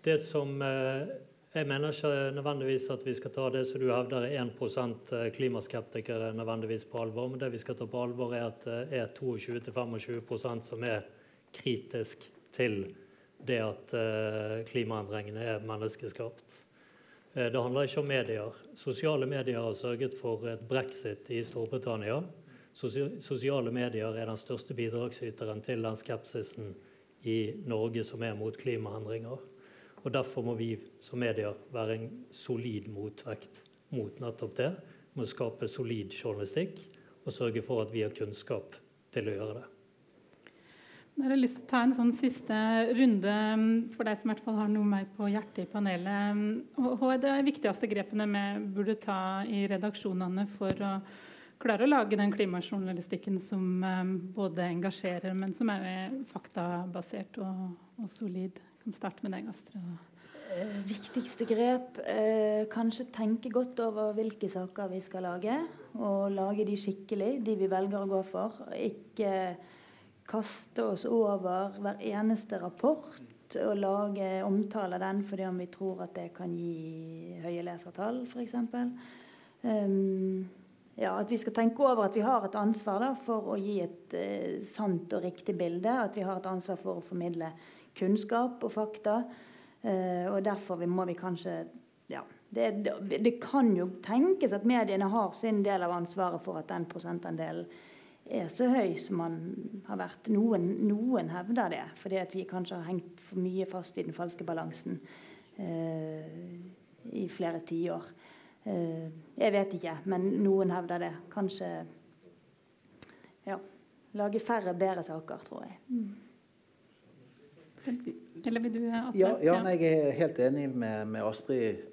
det som eh, Jeg mener ikke nødvendigvis at vi skal ta det som du hevder er 1% eh, klimaskeptikere nødvendigvis på alvor. Men det vi skal ta på alvor, er at det er 22-25% som er kritisk til det at eh, klimaendringene er menneskeskapt. Eh, det handler ikke om medier. Sosiale medier har sørget for et brexit i Storbritannia. Sosiale medier er den største bidragsyteren til den skepsisen i Norge som er mot klimaendringer. Og Derfor må vi som medier være en solid motvekt mot nettopp det. Vi Må skape solid journalistikk og sørge for at vi har kunnskap til å gjøre det. Jeg har lyst til å ta en sånn siste runde mm, for deg som i hvert fall har noe mer på hjertet i panelet. Mm, hva er de viktigste grepene vi burde ta i redaksjonene for å klare å lage den klimajournalistikken som mm, både engasjerer, men som er faktabasert og, og solid? Jeg kan starte med deg, Astrid. Eh, viktigste grep eh, kanskje tenke godt over hvilke saker vi skal lage. Og lage de skikkelig, de vi velger å gå for. Ikke kaste oss over hver eneste rapport og lage omtale av den fordi om vi tror at det kan gi høye lesertall, f.eks. Um, ehm, ja, at vi skal tenke over at vi har et ansvar da, for å gi et uh, sant og riktig bilde. At vi har et ansvar for å formidle kunnskap og fakta. Uh, og derfor må vi kanskje ja, det, det, kan jo tenkes at mediene har sin del av ansvaret for at den prosentandelen er så høy som man har vært. Noen, noen hevder det, fordi at vi kanskje har hengt for mye fast i den falske balansen eh, i flere tiår. Eh, jeg vet ikke, men noen hevder det. Kanskje ja, lage færre, bedre saker, tror jeg. Mm. Eller vil du, Atle? Ja, ja, jeg er helt enig med, med Astrid.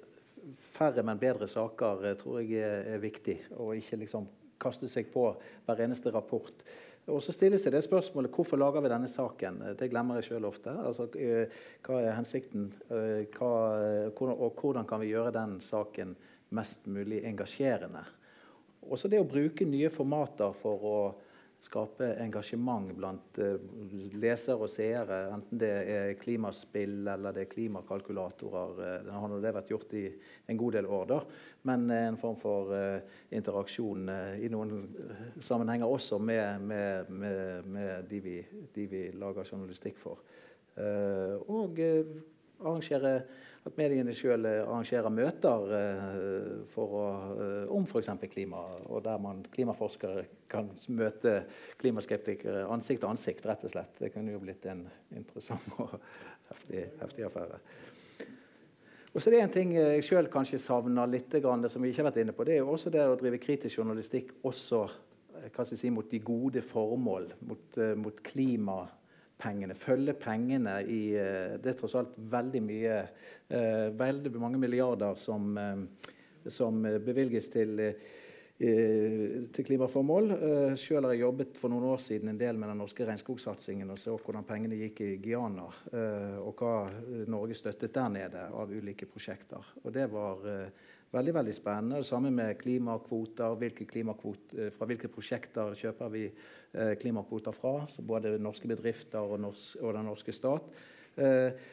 Færre, men bedre saker eh, tror jeg er, er viktig. Og ikke liksom kaste seg på hver eneste rapport. Og så stilles det spørsmålet hvorfor lager vi denne saken. Det glemmer jeg sjøl ofte. Altså, eh, hva er hensikten, eh, hva, og hvordan kan vi gjøre den saken mest mulig engasjerende? Også det å bruke nye formater for å skape engasjement blant uh, lesere og seere, enten det er klimaspill eller det er klimakalkulatorer. Det har det vært gjort i en god del år, da. men en form for interaksjon i noen sammenhenger også med, med, med, med de, vi, de, vi, lager journalistikk for. og arrangere at mediene sjøl arrangerer møter eh, for å, eh, om f.eks. klima, og der man klimaforskere kan møte klimaskeptikere ansikt til ansikt, rett og slett. Det kunne jo blitt en interessant og heftig, heftig affære. Og så er det en ting jeg sjøl kanskje savner litt, som vi ikke har vært inne på. Det er jo også det å drive kritisk journalistikk også si, mot de gode formål, mot, mot klima pengene, følge pengene i eh, Det er tross alt veldig mye eh, Veldig mange milliarder som, som bevilges til, til klimaformål. Selv har jeg jobbet for noen år siden en del med den norske regnskogsatsingen og så hvordan pengene gikk i Guyana, og hva Norge støttet der nede av ulike prosjekter. Og det var veldig veldig spennende. Det samme med klimakvoter. Hvilke klimakvoter fra hvilke prosjekter kjøper vi Eh, klimakvoter fra, både norske bedrifter og, norsk, og den norske stat. Eh,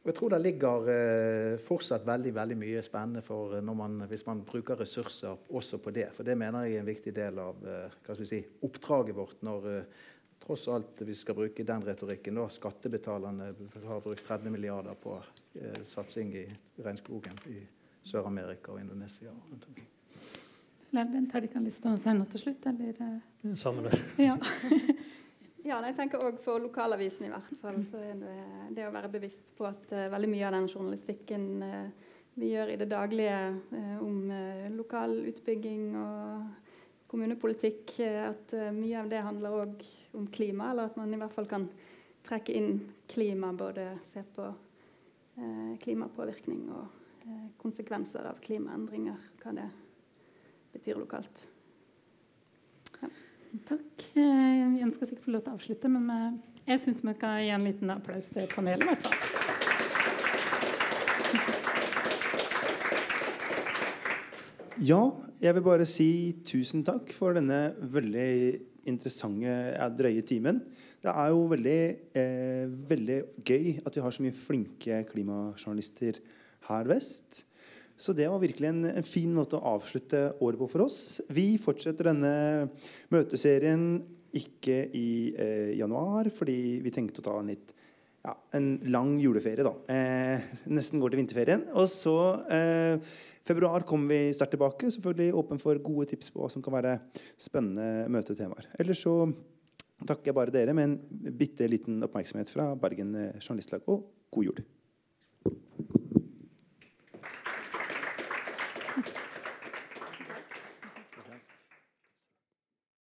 jeg tror det ligger eh, fortsatt veldig veldig mye spennende man, hvis man bruker ressurser også på det. For det mener jeg er en viktig del av si, oppdraget vårt. når tross alt vi skal bruke den retorikken. da Skattebetalerne har brukt 30 milliarder på eh, satsing i regnskogen i Sør-Amerika og Indonesia. Bent, har dere lyst til å si noe til slutt? Eller? Samme det. Ja. ja, jeg tenker også For lokalavisen i hvert fall, så er det, det å være bevisst på at uh, veldig mye av den journalistikken uh, vi gjør i det daglige uh, om lokal utbygging og kommunepolitikk, at mye av det handler òg om klima. Eller at man i hvert fall kan trekke inn klima, både se på klimapåvirkning og konsekvenser av klimaendringer. hva det betyr lokalt. Ja. Takk. Eh, Jens skal sikkert få lov til å avslutte, men eh, jeg syns vi kan gi en liten applaus til panelet. i hvert fall. Ja, jeg vil bare si tusen takk for denne veldig interessante, ja, drøye timen. Det er jo veldig, eh, veldig gøy at vi har så mye flinke klimajournalister her vest. Så det var virkelig en, en, fin måte å avslutte året på for oss. Vi fortsetter denne møteserien ikke i eh, januar, fordi vi tenkte å ta en litt ja, en lang juleferie, da. Eh, nesten går til vinterferien. Og så eh, februar kommer vi sterkt tilbake. Selvfølgelig åpen for gode tips på hva som kan være spennende møtetemaer. Ellers så takker jeg bare dere med en bitte liten oppmerksomhet fra Bergen Journalistlag, og god jul.